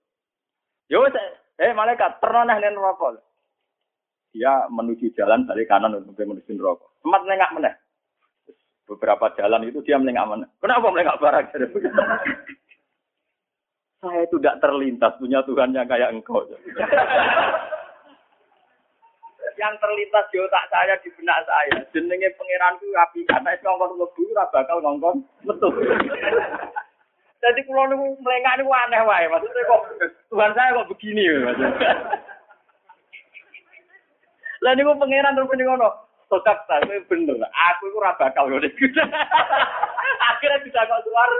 Yo eh malaikat pernah nih rokok. Dia menuju jalan dari kanan untuk menuju rokok. Sempat nengak meneh beberapa jalan itu dia melengak mana? Kenapa melengak barang? saya itu tidak terlintas punya Tuhan yang kayak engkau. yang terlintas di otak saya di benak saya jenenge pangeran itu api karena itu ngongkon lebu ora bakal ngongkon metu jadi kalau niku melengak niku aneh wae maksudnya kok Tuhan saya kok begini maksudnya lah niku pangeran terus ngono Sokak saya bener. Aku itu raba bakal ngono Akhirnya bisa kok keluar.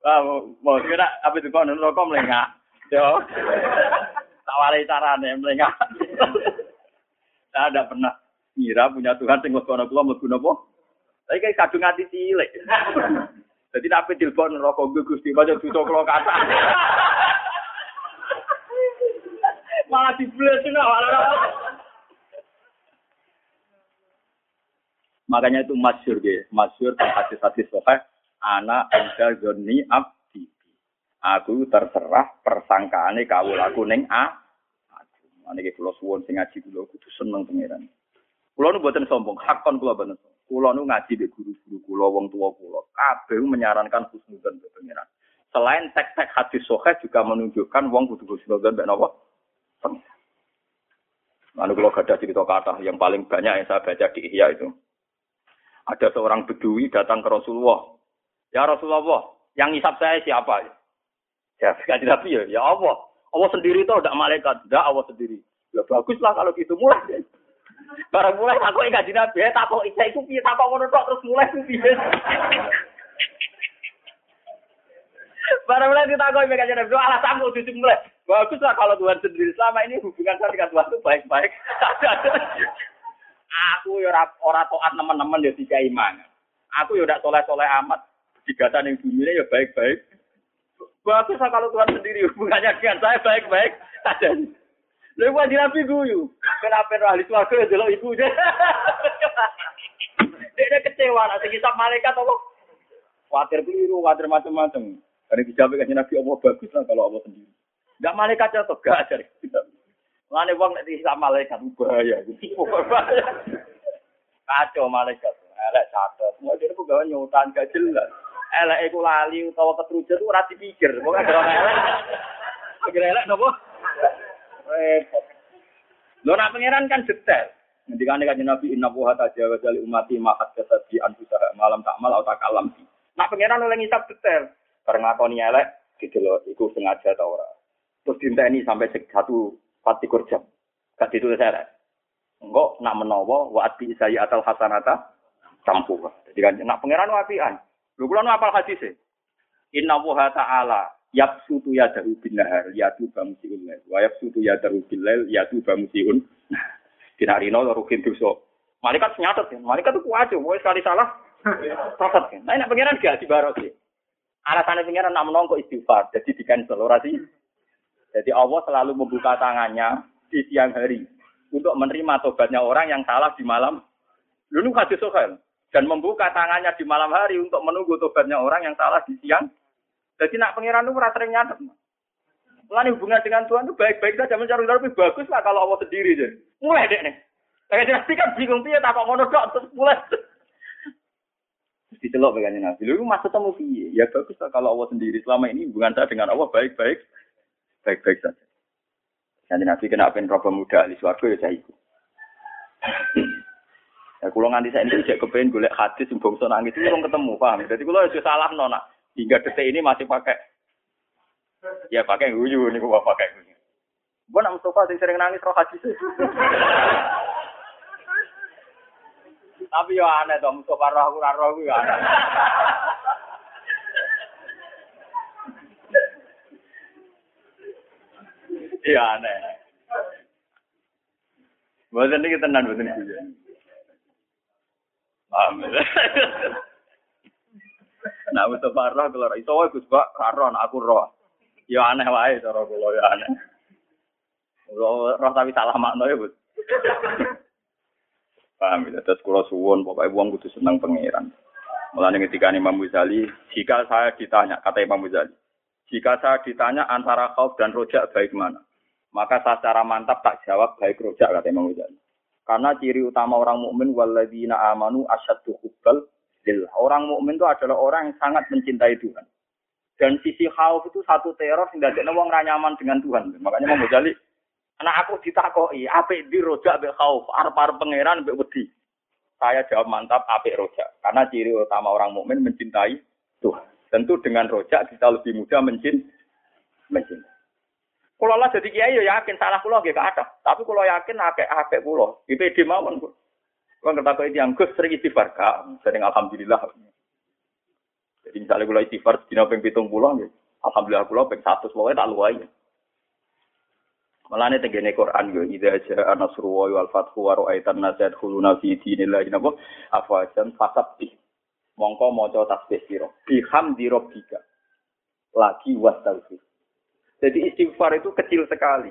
Ah, mau kira apa itu kok rokok melengah. Yo. Tawari carane melengah. Saya ada pernah ngira punya Tuhan sing ana kula mlebu napa? Tapi kayak kadung ati cilik. Jadi nape telepon rokok gue gusti baca tutup kalau kata. Malah dibeli sih malah. Makanya itu masyur ya, masyur hadis-hadis sokai, anak anda zoni abdi. Aku terserah persangkaane kawul aku neng a. Ini kayak pulau suwon sing ngaji pulau kudu seneng pangeran. Pulau nu buatan sombong, hakon pulau banget. Kulo nu ngaji di guru-guru kulo, wong tua kulo. Kabeh menyarankan husnudzon ke pengiran. Selain teks-teks hadis soheh juga menunjukkan wong kudu husnudzon mbek napa? Lalu kalau ada cerita kata yang paling banyak yang saya baca di Ihya itu. Ada seorang bedui datang ke Rasulullah. Ya Rasulullah, yang hisap saya siapa? Ya, kan Nabi ya, ya Allah. Allah sendiri itu tidak malaikat, tidak Allah sendiri. Ya baguslah kalau gitu mulai. Barang mulai aku ingat di Nabi, tak kok isa iku piye, tak kok ngono terus mulai piye. Barang mulai ditakoi mereka jadi Nabi, alasan aku cuci mulai. Baguslah kalau Tuhan sendiri selama ini hubungan saya dengan Tuhan itu baik-baik. Aku ya ora toat teman-teman ya tiga iman. Aku ya udah soleh-soleh amat. Digatan yang bumi ya baik-baik. Baguslah kalau Tuhan sendiri hubungannya dengan saya baik-baik. Ada. Lalu wajib nabi guyu. Kenapa ahli suarga ya delok ibu dia. Kecewa nanti kita malaikat apa? Khawatir keliru, khawatir macam-macam. Karena dijawab kan nabi Allah bagus lah kalau Allah sendiri. Enggak malaikat atau gak aja. Lane wong nek disam malaikat bahaya. Kacau malaikat. Elek catat. Mau dia kok gawe nyutan gak jelas. Elek iku lali utawa ketrujet ora dipikir. Pokoke elek. Akhirnya elek napa? repot. Lo nak pangeran kan detail. Nanti kan kan Nabi Inna buha tajawa jali umati makat kesadi anfusaha malam tak mal atau kalam si. Nak pangeran oleh ngisap detail. Karena nih elek, gitu loh, itu sengaja tau ora. Terus ini sampai satu pati jam. Gak ditulis elek. Enggak, nak menawa, wa saya atal hasanata, campur. Jadi kan, nak pangeran wapian. Lu kulon apal hadis Inna buha ta'ala yabsutu yadahu bin nahar yatu bamusiun. Lail wa yabsutu yadahu bil lail yatu bamusiun. Nah dinarino rukin dosa. Malaikat nyatet ya. Malaikat itu kuat mau sekali salah catat kan nah nak pangeran gak dibaros sih alasannya pangeran nak menongko istighfar jadi di cancel orasi jadi Allah selalu membuka tangannya di siang hari untuk menerima tobatnya orang yang salah di malam dulu kasih sohel dan membuka tangannya di malam hari untuk menunggu tobatnya orang yang salah di siang jadi nak pangeran itu rasa sering. Mulai hubungan dengan Tuhan itu baik-baik saja mencari tapi bagus lah kalau Allah sendiri jadi. Mulai deh nih. Kayak nanti kan bingung piye tak ngono dok terus mulai. Dicelok begini nabi. Lu maksud temu piye? Ya bagus lah kalau Allah sendiri. Selama ini hubungan saya dengan Allah baik-baik, baik-baik saja. Nanti nabi kena apa roba muda di suarga ya saya ikut. Ya kalau nganti saya ini cek kepengen golek hadis bangsa nangis itu belum ketemu paham. Jadi kalau itu salah nona. Hingga detik ini masih pakai. Ya pakai guyu nih gua pakai guyu. Gua nak Mustafa sering nangis roh haji sih. Tapi yo aneh tuh Mustafa roh aku roh aku aneh. Iya aneh. Bosan ini tenan bosan ini. Paham. Nah, Mustafa roh kalau iso wae Gus Bak karo aku roh. Ya aneh wae cara kula ya aneh. Roh, tapi salah makna ya, Bu. Paham ya, terus kula suwun pokoke wong kudu seneng pangeran. Mulane ketika Imam Ghazali, jika saya ditanya, kata Imam Ghazali, jika saya ditanya antara khauf dan rojak baik mana? Maka secara mantap tak jawab baik rojak kata Imam Ghazali. Karena ciri utama orang mukmin walladzina amanu asyaddu hubbal Orang mukmin itu adalah orang yang sangat mencintai Tuhan. Dan sisi khauf itu satu teror sehingga dia wong nyaman dengan Tuhan. Makanya mau Ghazali, anak aku ditakoi, apik di rojak be khauf, arep-arep pangeran be wedi. Saya jawab mantap apik rojak. Karena ciri utama orang mukmin mencintai Tuhan. Tentu dengan rojak kita lebih mudah mencin mencintai. Kalau Allah jadi kiai ya yakin salah kulo gak ada. Tapi kalau yakin akeh akeh kulo, itu ide mawon. Kalau ngerti kau yang gus sering istighfar, sering alhamdulillah. Jadi misalnya kalau istighfar di ping pitung pulau, ya, alhamdulillah pulau ping satu, pokoknya tak luai. Malah nih tenggene Quran yo, ida aja anasru wal fathu wa ra'aitan nasad khuluna fi dinillah napa afajan fasabbi. Mongko maca tasbih sira. Bihamdi rabbika. Lagi wastaghfir. Jadi istighfar itu kecil sekali.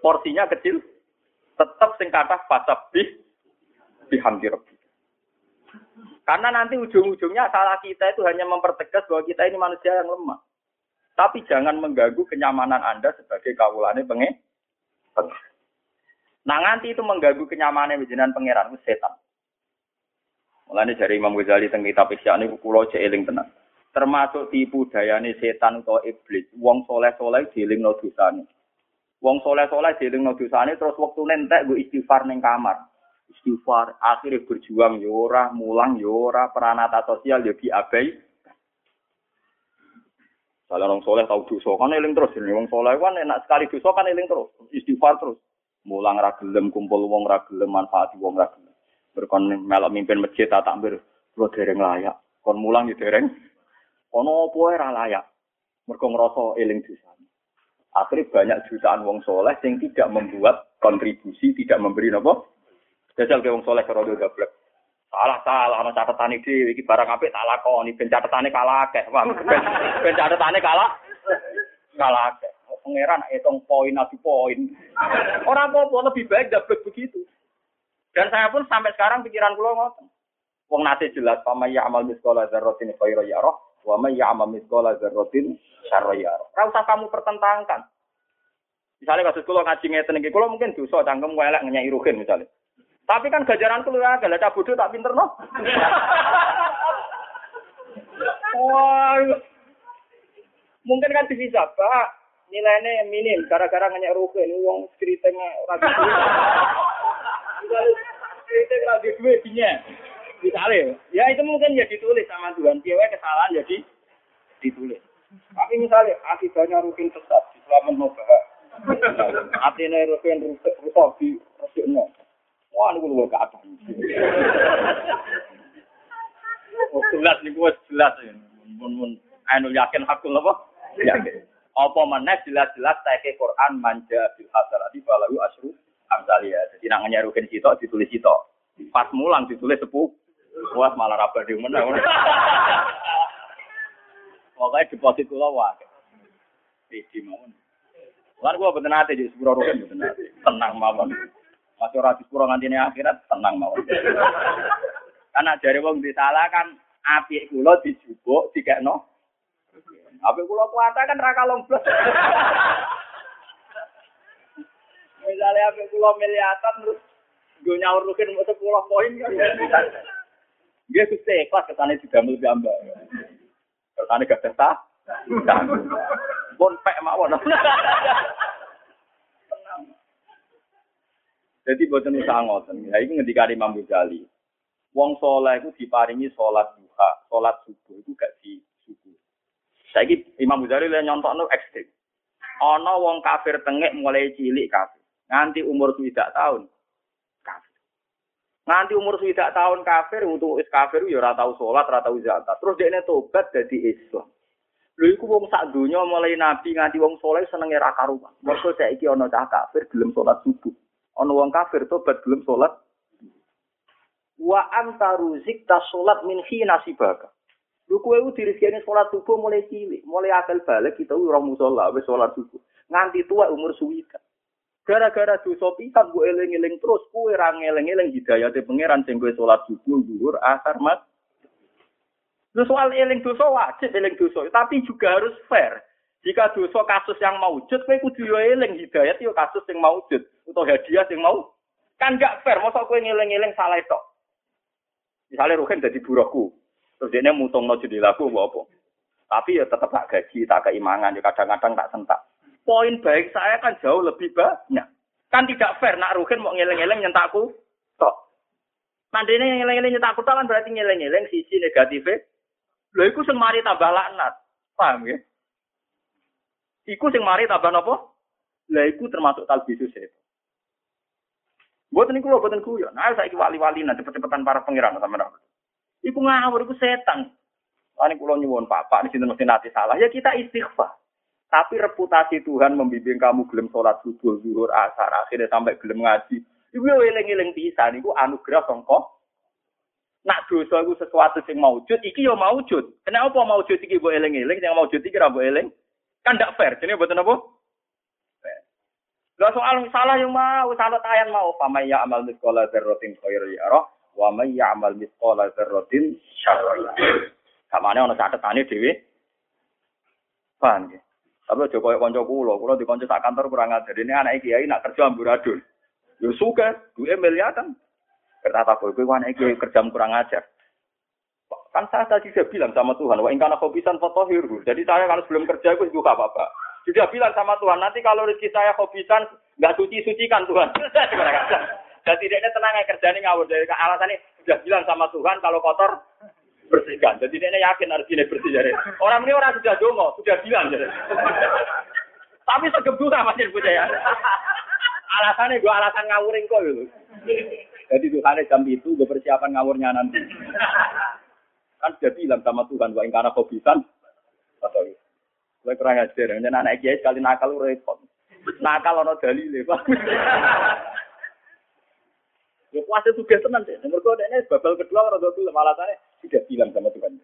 Porsinya kecil, tetap sing kata fasabih bihamdi. Karena nanti ujung-ujungnya salah kita itu hanya mempertegas bahwa kita ini manusia yang lemah. Tapi jangan mengganggu kenyamanan Anda sebagai kawulane pengen. Nah nanti itu mengganggu kenyamanan jenengan pangeran setan. Mulane dari Imam Ghazali teng kitab Ihya niku kula cek. Termasuk tipu dayane setan utawa iblis. Wong soleh-soleh dielingno dosane. Wong soleh-soleh dielingno dosane terus wektu nentek nggo istighfar ning kamar. Istighfar akhirnya berjuang yo ora, mulang yo ora, peranata sosial yo diabai. Kalau orang soleh tahu dosa kan eling terus ini wong soleh kan enak sekali dosa kan eling terus istighfar terus mulang ra gelem kumpul wong ra gelem manfaati wong ra gelem berkon melok mimpin masjid tak takbir lo dereng layak kon mulang ya dereng ono apa ora layak? Mergo ngrasa eling akhirnya banyak jutaan wong soleh yang tidak membuat kontribusi tidak memberi nopo. Jajal ke wong soleh karo gablek. Salah salah ana catatan iki iki barang apik tak lakoni. Ben catetane kalah akeh. Paham ben catetane kalah. Kalah akeh. Pangeran hitung poin adu poin. Orang apa lebih baik dapat begitu. Dan saya pun sampai sekarang pikiran kula ngoten. Wong nate jelas pama ya amal miskola dzarratin khairu yarah wa may ya'mal miskola dzarratin syarra usah kamu pertentangkan. Misalnya kasus kula ngaji ngeten iki, kula mungkin dosa cangkem elek ngenyai ruhin misalnya. Tapi kan gajaran kula agak lah cah bodoh tak pinter no. Wah, mungkin kan bisa, Pak. Nilainya minim, gara-gara ngenyai ruhin, uang ceritanya orang kritik lagi duit Misalnya, ya itu mungkin ya ditulis sama Tuhan. Dia kesalahan jadi ditulis. Tapi misalnya akibatnya rutin sesat, selamat mau bahas. Artinya rutin rusak rusak di rusak Wah, ini gue gak ada. Oh, jelas nih gue jelas ya. Mun mun anu yakin hakul apa? Yakin. Apa mana jelas-jelas saya ke Quran manja bil hasanati falahu asru amsalia. Jadi nak nyarukin sitok ditulis sitok. Pas mulang ditulis sepuh. Wah malah raba di mana. Pokoknya deposit kula wae. Iki mawon. Lan gua bener ate jadi sepuro rugen bener ate. Tenang mawon. Masih ora sepuro ngantine akhirat tenang mawon. Karena dari wong disalah kan apik kula dijubuk dikekno. Apik kula kuwata kan ra kalong Misalnya apa pulau miliatan terus gue nyaur rukin mau sepuluh poin kan? Dia susah ikhlas ke sana juga lebih ambak. Ke sana gak tersa, pun pek mawon. Jadi buatan usaha ngoten. Ya ini ngendika Imam Ghazali. Wong soleh itu diparingi sholat duha, sholat subuh itu gak di subuh. Saya Imam Ghazali lihat nyontok no ekstrim. Ono wong kafir tengek mulai cilik kafir. Nganti umur tidak tahun. Nganti umur tidak tahun kafir untuk is kafir ya ora tau salat, ora tau zakat. Terus dia tobat jadi Islam. Lho iku wong sak donya mulai nabi nganti wong soleh senenge ra karuan. Mergo saiki ana cah kafir gelem salat subuh. Ana wong kafir tobat gelem salat wa anta ruzik ta salat min hina sibaka. Lu kowe ku dirizkine salat subuh mulai cilik, mulai akal balik kita ora musala wis salat subuh. Nganti tua umur suwika. Gara-gara dosa pisan gue eling-eling terus, gue ra ngeling-eling hidayate pangeran sing gue salat subuh, zuhur, asar, mat. Lu soal eling dosa wajib eling dosa, tapi juga harus fair. Jika dosa kasus yang maujud, kowe kudu yo eling hidayat yo kasus yang maujud atau hadiah yang mau. Kan gak fair, masa kowe ngeling-eling salah itu. Misalnya Ruhin jadi buruhku, terus dia mutung no jadi lagu apa. Tapi ya tetap tak gaji, tak keimangan, ya kadang-kadang tak sentak poin baik saya kan jauh lebih banyak. Kan tidak fair nak Ruhin mau ngeleng-ngeleng nyentakku tok. Ini ngeleng-ngeleng nyentakku kan berarti ngeleng-ngeleng sisi negatifnya. Lho iku sing mari tambah laknat. Paham ya? Iku sing mari tambah nopo? Lah iku termasuk talbisus itu. Buat ini kulo buatan kuyon. Nah, saya wali-wali nanti cepet-cepetan para pangeran sama sama. Iku ngawur, iku setan. Ini kulo nyuwun papa, di sini mesti nanti salah. Ya kita istighfar. Tapi reputasi Tuhan membimbing kamu gelem sholat subuh, zuhur, asar, akhirnya sampai gelem ngaji. Iku eling-eling pisan iku anugerah sangka. Nak dosa iku sesuatu sing maujud, iki yo maujud. Kenapa maujud iki mbok eling-eling, sing maujud iki ra mbok eling? Kan ndak fair. Jenenge mboten apa? Lah soal salah yang mau, salah tayan mau. Famay ya amal miskola dzarratin khairu yarah, wa may ya'mal miskola syarra yarah. Kamane ana catetane dhewe. Paham ya? Tapi aja koyo kanca kula, kula di kanca sak kantor kurang ajar. Ini anak kiai nak kerja amburadul. Yo suka, duwe miliatan. Kata apa kowe anak kiai kerja kurang ajar. Kan saya tadi sudah bilang sama Tuhan, wa ingkana khobisan fotohiru. Jadi saya kalau sebelum kerja itu juga apa-apa. Sudah bilang sama Tuhan, nanti kalau rezeki saya khobisan, nggak suci-sucikan Tuhan. Jadi dia tenang ya ini ngawur. Dari alasannya sudah bilang sama Tuhan, kalau kotor, bersihkan. Jadi dia yakin harus ini bersih. Jadi. Orang ini orang sudah dongo, sudah bilang. Jadi. Tapi segebuka masih punya ya. Alasannya gue alasan ngawurin kok gitu. Jadi Tuhan jam itu gue persiapan ngawurnya nanti. Kan sudah bilang sama Tuhan, wa ingkana kobisan. Atau gue kurang ajar. Dan anak kiai sekali nakal repot. Nakal ono dalil Pak. Ya puasa tugas tenan. Nomor kode ini babal kedua tua malah alasannya sudah bilang sama Tuhan.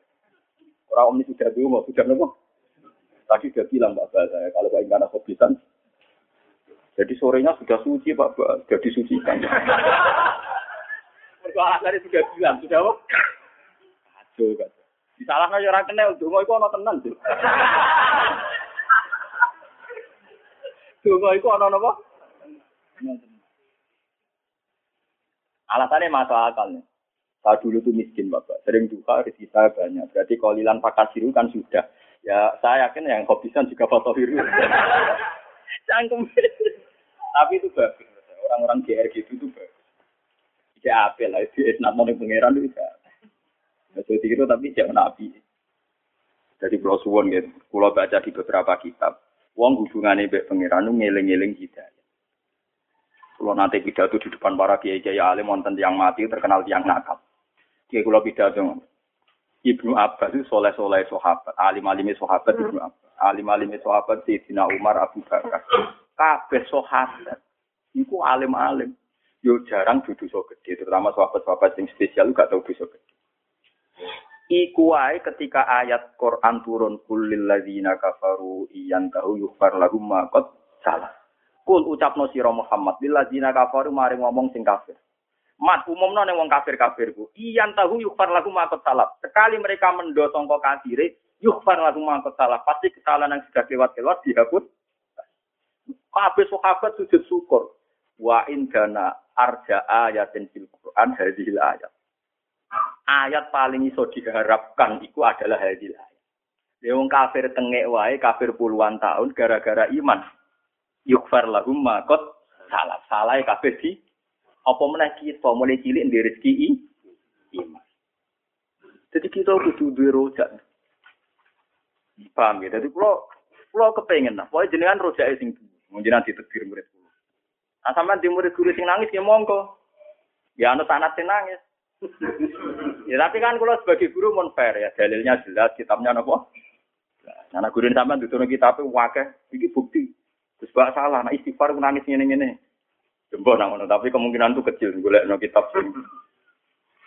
Orang om ini sudah dulu, sudah nopo. Tadi sudah bilang Bapak saya kalau Pak Ingkana kobisan. Jadi sorenya sudah suci Pak, sudah disucikan. Mereka alasannya sudah bilang, sudah apa? Aduh, kan. Disalahnya ya orang kenal, dungo itu ono tenan. Dungo itu ono apa? Alasannya masuk akal nih. Saya dulu tuh miskin bapak, sering duka rezeki saya banyak. Berarti kalau lilan pakasiru kan sudah. Ya saya yakin yang hobisan juga foto biru. Cangkem. Tapi itu bagus. Orang-orang GR gitu tuh bagus. Ya apel lah, itu esnat mau pangeran itu bisa. Jadi itu tapi jangan nabi. Jadi pulau suwon gitu. Pulau baca di beberapa kitab. Wong hubungannya baik pangeran ngeling-ngeling kita. Kalau nanti pidato di depan para kiai kiai alim wonten yang mati terkenal yang nakal. Kiai kalau pidato Ibnu Abbas itu soleh soleh sahabat, alim alim sahabat Ibnu Abbas, alim alim sahabat Sayyidina Umar Abu Bakar, kabeh sahabat. Iku alim alim. Yo jarang duduk so gede, terutama sahabat-sahabat yang spesial gak tau dosa gede. Iku wae ketika ayat Quran turun kulil ladzina kafaru iyan tahu yufar lahum ma salah. Kul ucapno sira Muhammad lil ladzina kafaru mari ngomong sing kafir. Mat umumno ning wong kafir-kafir ku. Iyan tahu yufar lahum ma salah. Sekali mereka mendo sangka kafire yufar lahum ma salah. Pasti kesalahan yang sudah lewat-lewat dihapus. Kabeh sahabat sujud syukur. Wa indana arja ayatin fil Quran hadhil ayat ayat paling iso diharapkan itu adalah hadil ayat. Wong kafir tengek wae, kafir puluhan tahun gara-gara iman. Yukfar lahum makot salah. Salah kafir di apa meneh kita mulai cilik di rezeki iman. Jadi kita kudu duwe rojak. Paham ya? Jadi kalau kalau kepengen lah, pokoknya jenengan rojak sing jenengan ditegur murid kulo. Nah sampean di murid kulo sing nangis ya monggo. Ya ana tanat sing nangis. ya tapi kan kalau sebagai guru mon fair ya dalilnya jelas kitabnya nopo. Nah, anak guru sampean diturun kitab wakeh iki bukti. Terus bak salah, nah istighfar nangis ngene ngene. Jembo nang tapi kemungkinan itu kecil golek no kitab sing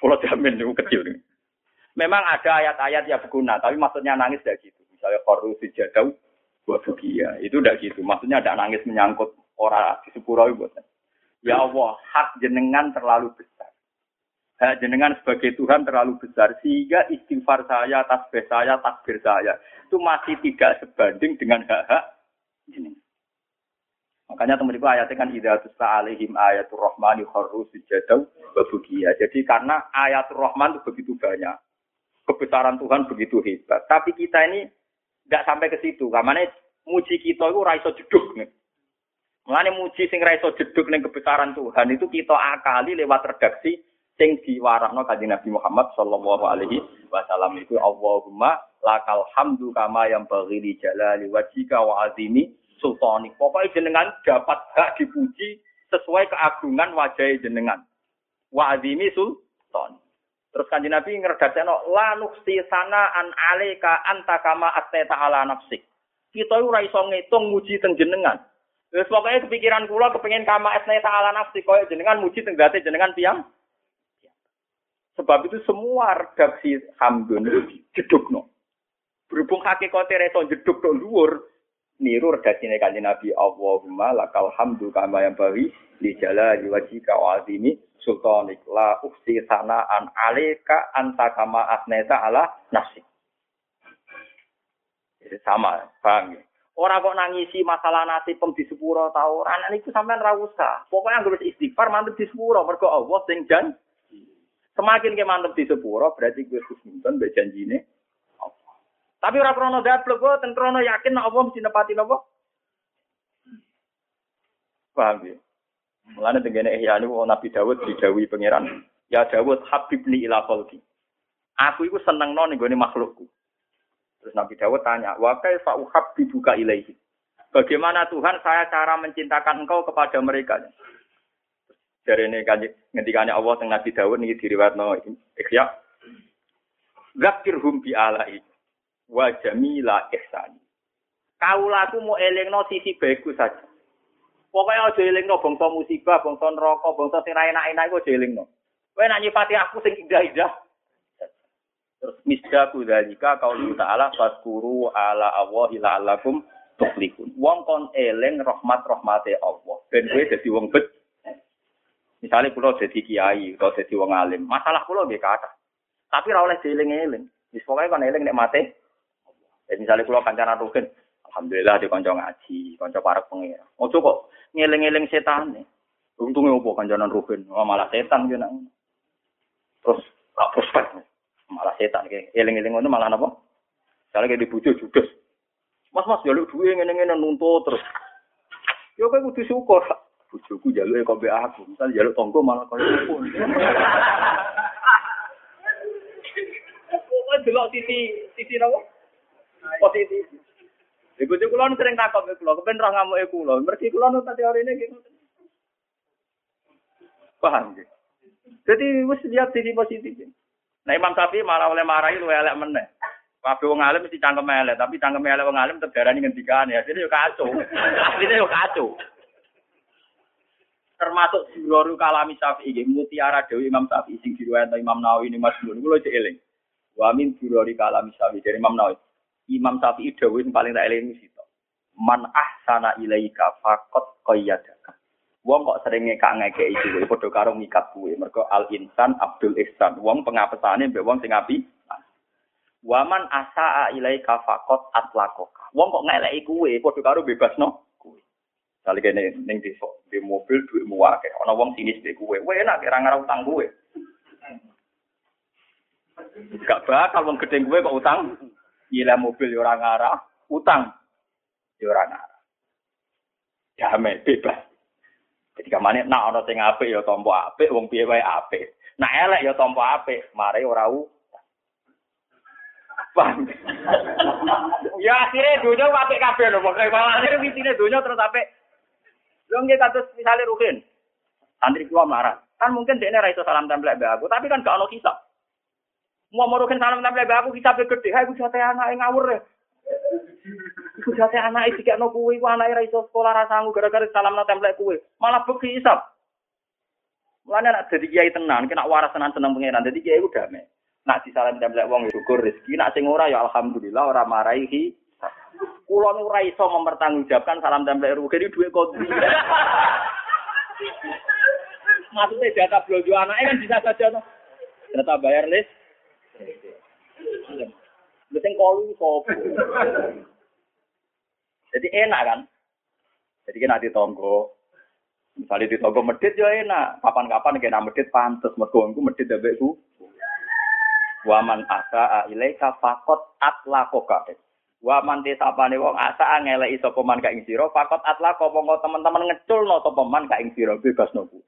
kalau jamin itu kecil. Memang ada ayat-ayat yang berguna, tapi maksudnya nangis tidak gitu. Misalnya koru sejadau buat bukia, itu tidak gitu. Maksudnya ada nangis menyangkut orang di sepuro buat. Ya Allah, hak jenengan terlalu besar hak jenengan sebagai Tuhan terlalu besar sehingga istighfar saya, tasbih saya, takbir saya itu masih tidak sebanding dengan hak-hak jenengan. Makanya teman ayatnya kan idza tusla alaihim ayatul rahmani kharru sujadau wa Jadi karena ayatul rahman itu begitu banyak. Kebesaran Tuhan begitu hebat. Tapi kita ini tidak sampai ke situ. Karena muji kita itu raiso jeduk nih. Mengenai muji sing raiso jeduk nih kebesaran Tuhan itu kita akali lewat redaksi sing diwarahno kanjeng Nabi Muhammad sallallahu alaihi wasallam itu Allahumma lakal hamdu kama yang bagi jalali wajika wa azimi sultani. Pokoknya jenengan dapat hak dipuji sesuai keagungan wajah jenengan. Wa azimi sultani. Terus kanjeng Nabi ngredakno la nuksi sana an alika anta kama ateta ala nafsik. Kita ora iso ngitung muji teng jenengan. Wis pokoknya kepikiran kula kepengin kama asneta ala nafsi koyo jenengan muji teng jenengan piang Sebab itu semua redaksi Hamdun itu jedukno. Berhubung hakikatnya reso jeduk no luur, niru redaksi kanjeng Nabi Allahumma lakal hamdu kama yang bari di jala di wajika wa azimi sultanik la uksi sana an aleka anta kama asneta ala nafsi. Jadi sama, paham ya? Orang kok nangisi masalah nasi pem di sepuro tau, anak itu sampean ra usah. Pokoknya harus istighfar mantep di sepuro mergo Allah sing jan Semakin ke mantep di sepuro berarti gue khusnudon mbek janjine. Tapi ora krono dablek kok ten krono yakin nek Allah mesti nepati napa? Paham ya? Mulane tengene ihya niku Nabi Dawud didhawuhi pangeran, "Ya Dawud habibni ila khalqi." Aku iku seneng ning gone makhlukku. Terus Nabi Dawud tanya, "Wa kaifa uhabbibuka ilaihi?" Bagaimana Tuhan saya cara mencintakan engkau kepada mereka? dari ini ngendikannya Allah tentang Nabi Dawud ini diriwatno ikhya Zakirhum bi alai wa jamila ihsani. Kaulaku mau elingno sisi baikku saja. Pokoknya aja elingno bangsa musibah, bangsa neraka, bangsa sing enak-enak iku aja elingno. Kowe nak nyifati aku sing indah-indah. Terus misdaku dalika qaulu ta'ala faskuru ala Allah la'allakum tuflihun. Wong kon eling rahmat rahmate Allah. Ben kowe dadi wong bet Misalnya pulau jadi kiai atau jadi wong alim, masalah pulau gak kata. Tapi ora oleh dieling-eling. Wis pokoke kon eling nek mate. Ya misalnya pulau kancana rugen, alhamdulillah di kanca ngaji, kanca para pengira. Ojo kok ngeling-eling setan nih. Untungnya opo kancanan rugen, oh, malah setan gitu nang. Terus gak prospek. Malah setan kayak eling-eling ngono malah napa? Misalnya kayak dibujuk judes. Mas mas jaluk duwe ngene-ngene nuntut terus. Yo kowe kudu syukur bojoku jaluk kok mbek aku, misal jaluk tonggo malah koyo pun. Kok delok sisi sisi napa? Positif. Ibu bojo kula sering takut ke kula, kepen roh ngamuke kula. Mergi kula nu teorine gitu. Paham nggih? Jadi wis lihat sisi positif. Nah Imam Syafi'i malah oleh marahi lu elek meneh. Kabeh wong alim mesti cangkem elek, tapi cangkem elek wong alim tegarani ngendikane. Asline yo kacau. Asline yo kacau termasuk Jurori kalami Syafi'i mutiara Dewi Imam Syafi'i sing diriwayat Imam Nawawi ini Mas Mun kula cek eling wa min Jurori kalami Syafi'i dari Imam Nawawi Imam Syafi'i Dewi sing paling tak eling sito man ahsana ilaika faqat qayyadaka wong kok sering ngekak ngekeki kuwe padha karo ngikat kuwe mergo al insan Abdul Ihsan wong pengapesane mbek wong sing api Waman asaa ilaika faqat atlakoka. Wong kok ngeleki kuwe padha karo bebasno Kali kene ning desa, di mobil duit muake. Ana wong sinis di kue. Wah enak kira ngarang utang kue. Gak bakal wong gedeng kue kok utang. Gila mobil yo ora ngarah, utang yo ora ngarah. Damai bebas. Jadi kamane nak ana sing apik ya tampa apik, wong piye wae apik. Nak elek ya tampa apik, mare ora u. Ya akhirnya dunia apik kabeh lho, pokoke akhirnya witine dunia terus apik. Lho nggih kados misale Ruhin. Santri kula marah. Kan mungkin dia ra iso salam tempel mbek aku, tapi kan gak ono kisah. Mau Ruhin salam tempel aku kisah gede, ha iku jate anake ngawur ya. Iku jate anake dikekno kuwi, ku anake ra iso sekolah ra sanggup gara-gara salam tempel kuwi. Malah bukti isap. Mulane nak dadi kiai tenan, kena waras tenan seneng pangeran. Dadi kiai ku damai. Nak disalam tempel wong syukur rezeki, nak sing ora ya alhamdulillah ora marahi Kulo nu ora mempertanggungjawabkan salam tempel rugi ini duit kontri. Maksudnya data belanja anaknya kan bisa saja. Data bayar list. Kolu sopo. Jadi enak kan? Jadi kan di tonggo. Misalnya di tonggo medit ya enak. Kapan-kapan kena medit pantes. Mergo medit dabek ku. Waman asa ilaika fakot atlakoka. Wa man sapane wong asa ngeleki sapa man ka sira fakot atla kok mongko teman-teman ngeculno sapa man ka ing sira bebas nopo.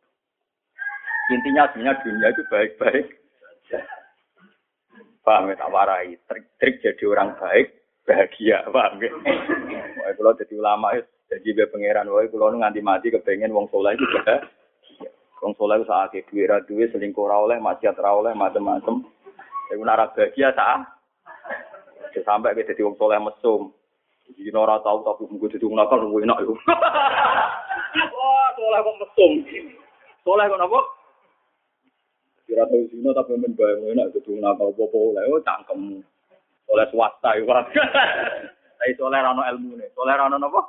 Intinya sebenarnya dunia itu baik-baik. Paham ya, tak warai. Trik-trik jadi orang baik, bahagia. Paham ya? Kalau jadi ulama, jadi be pangeran. Wah, kalau nganti mati kepengen wong soleh itu bahagia. Wong soleh itu saat itu, duit, duit, selingkuh rawleh, maksiat rawleh, macam-macam. Iku nara bahagia saat sampai kita jadi wong soleh mesum. Jadi ora tahu tapi mungkin jadi wong nakal enak yo. Wah, soleh kok mesum. Soleh kok napa? Kira tahu sino tapi men bayang enak jadi wong nakal apa oleh oh cangkem. Soleh swasta yo. Tapi soleh rano ilmu nih. Soleh rano napa?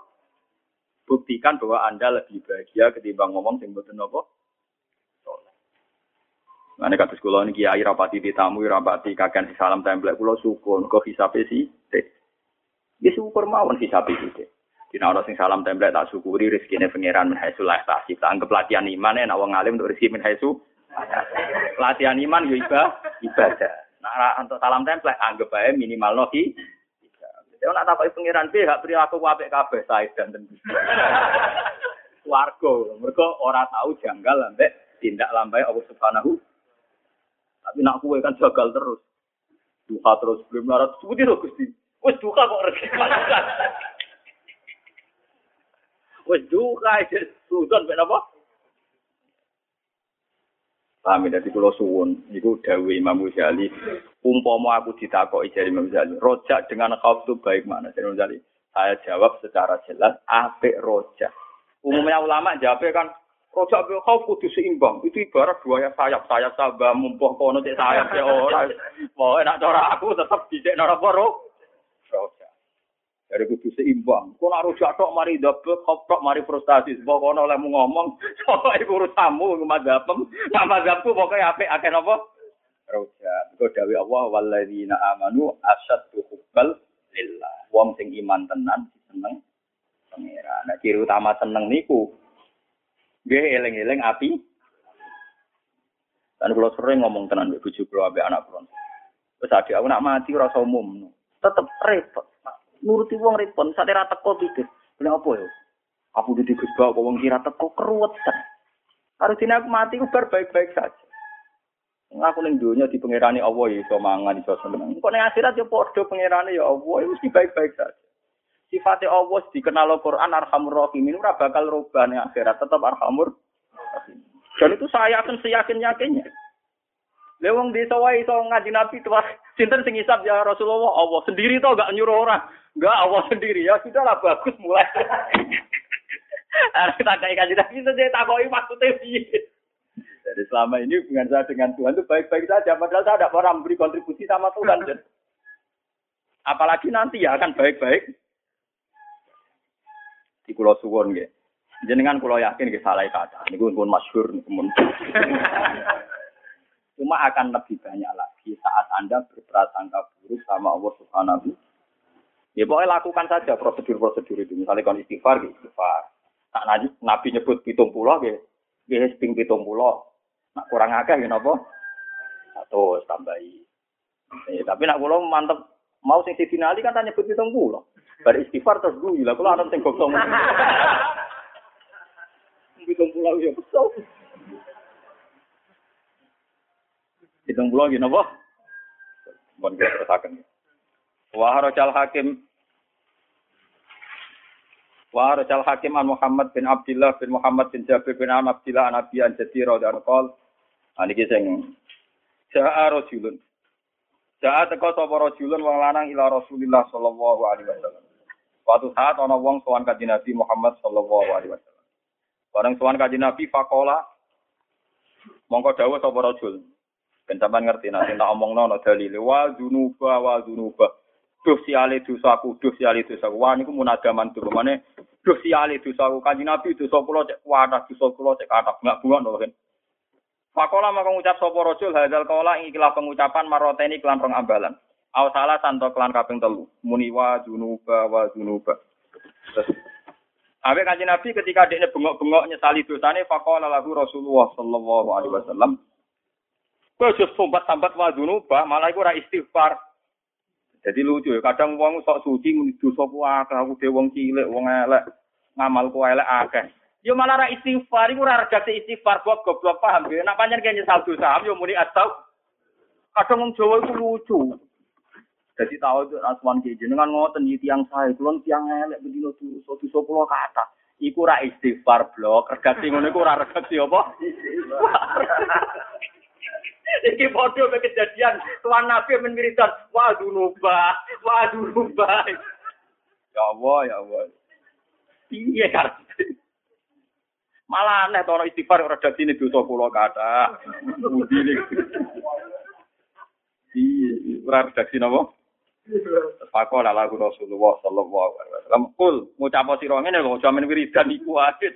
Buktikan bahwa Anda lebih bahagia ketimbang ngomong sing mboten napa? Ane kados kula niki kiai rapati ditamu rapati kakean si salam templek kula syukur kok hisabe sih. Wis syukur mawon hisabe sih. Dina ana sing salam templek tak syukuri rezekine pangeran min haitsu la tak anggap latihan iman nek wong alim untuk rezeki min Latihan iman yo ibadah. Nah, untuk salam template anggap aja minimal noki. Ya nak takoki pangeran piye gak perilaku apik kabeh sae dan tentu. Warga, mereka ora tahu janggal ambek tindak lambai Allah Subhanahu. Tapi nak kue kan jagal terus. Duha terus belum larat seperti itu Gusti. Wes duha kok rezeki Wes duha itu sudan ben apa? Paham ya, pulau suwun, itu Dawi Imam Ghazali. Umpama aku ditakoki dari Imam Ghazali, rojak dengan khauf itu baik mana? Dari Imam Ghazali, saya jawab secara jelas, apik rojak. Umumnya ulama jawabnya kan, rojak bil khauf kudu seimbang. Itu ibarat dua sayap, sayap sabah, mumpuh kono cek sayap ya orang. Mau enak cara aku tetap dicek nara. Dari kudu seimbang. Kau nak rujak tok mari double, kop tok mari frustasi. Sebab kau oleh ngomong, soalnya ibu urusamu, mazhabem. Nah mazhabku pokoknya apa, akan apa? Rujak. Kau dawi Allah, waladina amanu asad hubbal lillah. Wong sing iman tenan, seneng pengira. Nah ciri utama seneng niku. Dia eleng-eleng api. Dan kalau sering ngomong tenan, ibu juga anak pulau. Terus adik aku nak mati rasa umum. Tetep repot nuruti wong repon, sate ra teko pikir. Lha apa ya? Aku di Gus Bak wong kira teko keruwetan. Harus dina aku mati ku bar baik-baik saja. Aku ning dunia di pangerane Allah ya iso mangan iso seneng. Kok ning akhirat ya padha pangerane ya Allah ya mesti baik-baik saja. Sifatnya Allah dikenal Al-Quran Arhamur Rahim ini ora bakal rubah ning akhirat tetap Arhamur. Dan itu saya akan seyakin-yakinnya. Lewong desa wae iso ngaji Nabi tuh sinten sing isap ya Rasulullah Allah sendiri tuh gak nyuruh orang. Enggak Allah sendiri ya sudahlah bagus mulai. Harus kita kayak kaji Nabi saja takoki maksudnya piye. Jadi selama ini hubungan saya dengan Tuhan itu baik-baik saja. Padahal saya tidak pernah memberi kontribusi sama Tuhan. Dan apalagi nanti ya akan baik-baik. Di Pulau Suwon gitu. Jenengan kulo yakin ke salah kata. Ini pun masyhur pun. Cuma akan lebih banyak lagi saat Anda berprasangka buruk sama Allah Subhanahu Ya pokoknya lakukan saja prosedur-prosedur itu. Misalnya kalau istighfar, gitu, istighfar. Nah, Nabi nyebut pitung pulau. Gitu, ping pitung pulau. Nah, kurang agak, gitu, apa? Satu, tambahi. Ya, tapi nak pulau mantep. Mau sing Sidina Ali kan tanya nyebut pitung pulau. Bar istighfar terus gue, lah kalau anak sing gosong. Pitung pulau ya betul. Hitung pulau gini apa? Bukan kita terusakan. Wah rojal hakim. Wah rojal hakim an Muhammad bin Abdullah bin Muhammad bin Jabir bin Am Abdullah an Abi an Jadi Rodhan Qol. Ini kisah yang. Ja'a rojulun. Ja'a teko sapa rojulun wong lanang ila Rasulillah sallallahu alaihi wasallam. Suatu saat ana wong sowan kanjeng Nabi Muhammad sallallahu alaihi wasallam. Bareng sowan kanjeng Nabi fakola mongko dawuh sapa rajul. Ben sampean ngerti nek tak omongno ana dalile wa dzunuba wa dzunuba. Duh siale dosaku, duh siale dosaku. Wah niku munadaman tuh mane duh siale dosaku. Kanjeng Nabi dosa kula cek wadah dosa kula cek kathah. Enggak bunga lho kan. Fakola maka ngucap sapa rajul hadzal qala ing pengucapan maroteni kelan rong ambalan. Aw salah santo kelan kaping telu. Muni wa dzunuba wa dzunuba. Terus kanjeng Nabi ketika dia bengok-bengok nyesali dosane faqala lahu Rasulullah sallallahu alaihi wasallam Kau just sambat-sambat wadunu, bah, malah itu ora istighfar. Jadi lucu ya, kadang wong sok suci menuju sopo akeh, aku de wong cilik, wong elek, ngamal ku elek akeh. Yo malah ora istighfar, iku ora regate istighfar kok goblok paham ya. Nak pancen kene nyesal dosa, yo muni astau. Kadang wong Jawa itu lucu. Jadi tahu itu aswan ki jenengan ngoten iki tiyang sae, kulon tiyang elek bedino dosa dosa kula kata. Iku ora istighfar blok, regate ngono iku ora regate apa? Iki bodoh be kejadian tuan Nabi menwiridan wa dunuba, wa. Ya Allah, ya Allah. Iya kan. Malah aneh to istighfar ora dadine dosa kula kata. Budi iki. Iya, ora redaksi napa? Pakola lagu Rasulullah sallallahu alaihi wasallam. Kul ngucap sira ngene lho, jaman wiridan iku ae.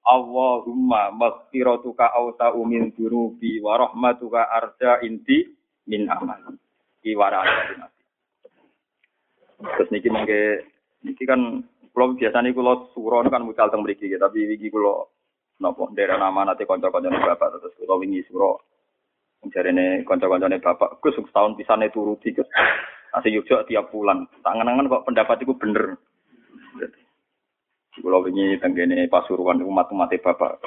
Allahumma maghfiratuka awsa'u min dunubi wa rahmatuka arja inti min amal. Iki warane Terus niki mengke niki kan kula biasane kula suron kan mucal teng mriki tapi iki kula napa daerah nama nanti kanca-kancane bapak terus kula wingi sura jarene kanca-kancane bapak Gus setahun pisane turuti Gus Asih Yogyo tiap bulan. Tak ngenangan kok pendapat itu bener. Kalau ini tenggene pasuruan umat-umat bapak.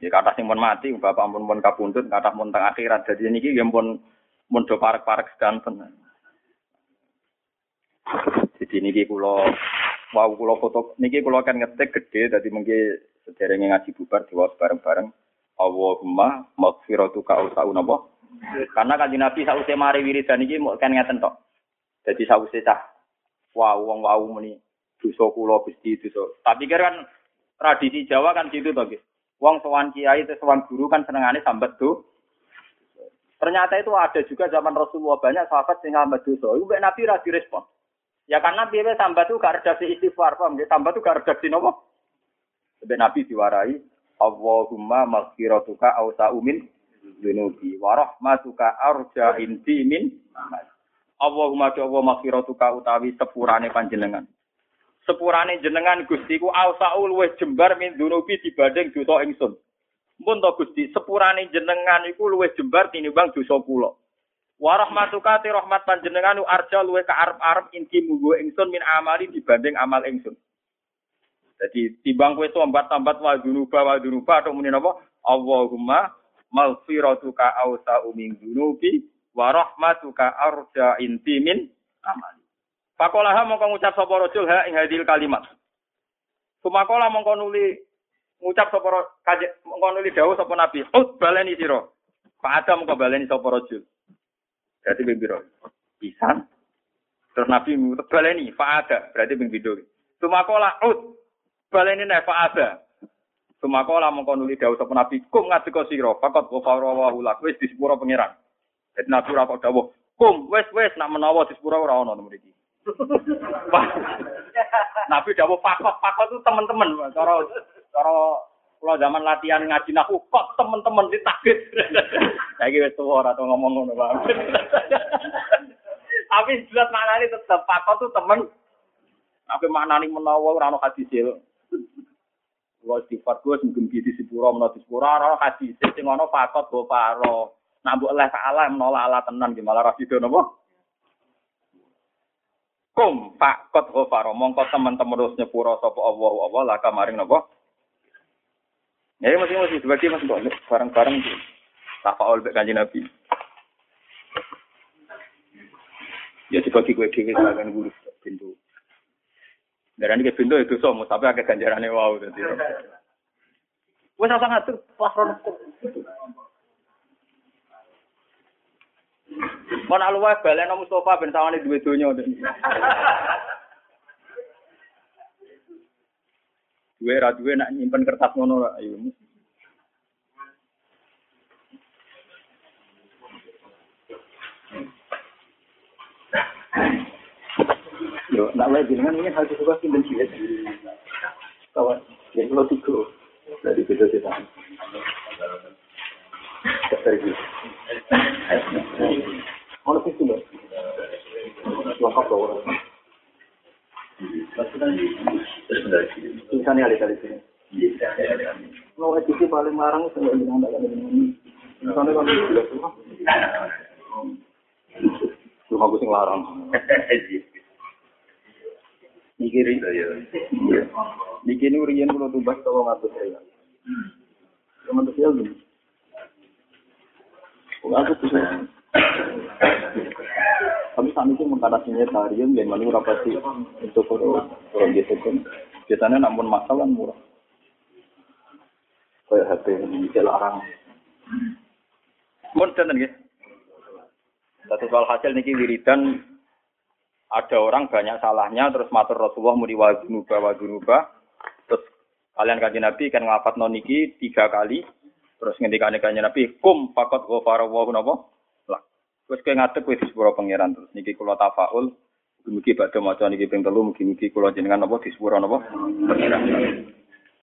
Ya kata sing pun mati, bapak pun pun kabundut, kata pun teng akhirat. Jadi ini yang pun pun do parek-parek sedanten. Jadi niki kula wau kula foto niki kula kan ngetik gede dadi mengki sederenge ngaji bubar diwaos bareng-bareng. Allahumma maghfiratuka usau napa? Karena kanjeng Nabi sausé mari wiridan iki kan ngeten tok. Jadi sawise cah wau wong wau muni dosa kula Gusti dosa. Tapi kira kan tradisi Jawa kan gitu to. Wong sowan kiai itu sowan guru kan senengane sambat tuh. Ternyata itu ada juga zaman Rasulullah banyak sahabat yang sambat dosa. Ibu Nabi ra direspon. Ya karena biasa sambat itu gak redaksi istighfar, paham ya? Sambat itu gak redaksi nopo. Sampai Nabi diwarai, Allahumma maghfiratuka awsa'u min dunubi wa rahmatuka arja inti min Allahumma do Allah maghfiratuka utawi sepurane panjenengan. Sepurane jenengan Gusti ku ausaul wis jembar min dunubi dibanding dosa ingsun. Mun to Gusti, sepurane jenengan iku luwih jembar tinimbang dosa kula. Wa rahmatuka ti rahmat panjenengan arja luwih ka arep-arep inti munggo ingsun min amali dibanding amal ingsun. Jadi timbang kowe tambat-tambat wa dunuba wa dunuba atau muni napa? Allahumma maghfiratuka ausa min dunubi wa rahmatuka arja intimin amal. Pakolaha mongko ngucap sapa rajul ha ing hadil kalimat. Sumakola mongko nuli ngucap sapa kaje mongko nuli dawuh sapa nabi, "Ut baleni sira." Pak Adam mongko baleni sapa rajul. Berarti ping pira? Pisan. Terus nabi ngucap baleni, Pak Ada, berarti ping pindho. Sumakola ut baleni nek Pak Ada. Sumakola mongko nuli dawuh sapa nabi, "Kum ngadeka sira, fakot wa lak wis disepuro pangeran." Jadi Nabi ora kok dawuh, "Kum, wes wes nak menawa di sepura ora ono mriki." Nabi dawuh pakot-pakot itu teman-teman, cara cara kalau zaman latihan ngaji nahu kok teman-teman ditakdir. Saiki wis tuwa ora tau ngomong ngono, Pak. Tapi jelas maknane tetep pakot tuh temen. Tapi maknane menawa ora ono hadis Kalau sifat gue mungkin di sepura menurut sepura ora hadis sing ono pakot go paro. Nak mbok leh salah menolak ala tenan gimana malah ra sida napa? Kum pak kot ghafara mongko teman-teman terus nyepuro sapa Allah Allah lah kamaring napa? Ya mesti mesti dibagi mas kok bareng-bareng tafaul mek kanjeng Nabi. Ya dibagi kue dhewe kan guru pintu. Darani ke pintu itu somo tapi agak ganjarane wow dadi. Wes asa ngatur pas rono. Mau nak luwes baleno Mustafa ben sawane duwe donya. Duwe ra duwe nak nyimpen kertas ngono ayo. Yo, nak wae jenengan ini harus suka sing ben cilik. Kawan, yang lo tiga dari beda Dari Ono sing sudah. Lengkap loh orang. Tulisannya ada kali sini. Mau edisi paling larang itu nggak bilang nggak ada ini. Misalnya kalau sudah semua. Cuma aku sing larang. Niki ri. Niki urian kalau tubas tolong atur saya. Teman tuh ya Aku bisa. Tapi kami itu mengkatasinya tarian dan mana rapati untuk kalau kalau gitu kan. Biasanya namun masalah murah. Kayak HP ini larang. Mun tenen nggih. Satu soal hasil niki wiridan ada orang banyak salahnya terus matur Rasulullah muni wa dunuba wa dunuba terus kalian kaji Nabi kan ngafat niki tiga kali terus ngendikane kanjeng Nabi kum fakot ghafara wa napa? Wes kowe ngadeg wis sepuro pangeran terus. Niki kula tafaul mugi badhe maca niki ping telu mugi-mugi kula jenengan napa di napa? Pangeran.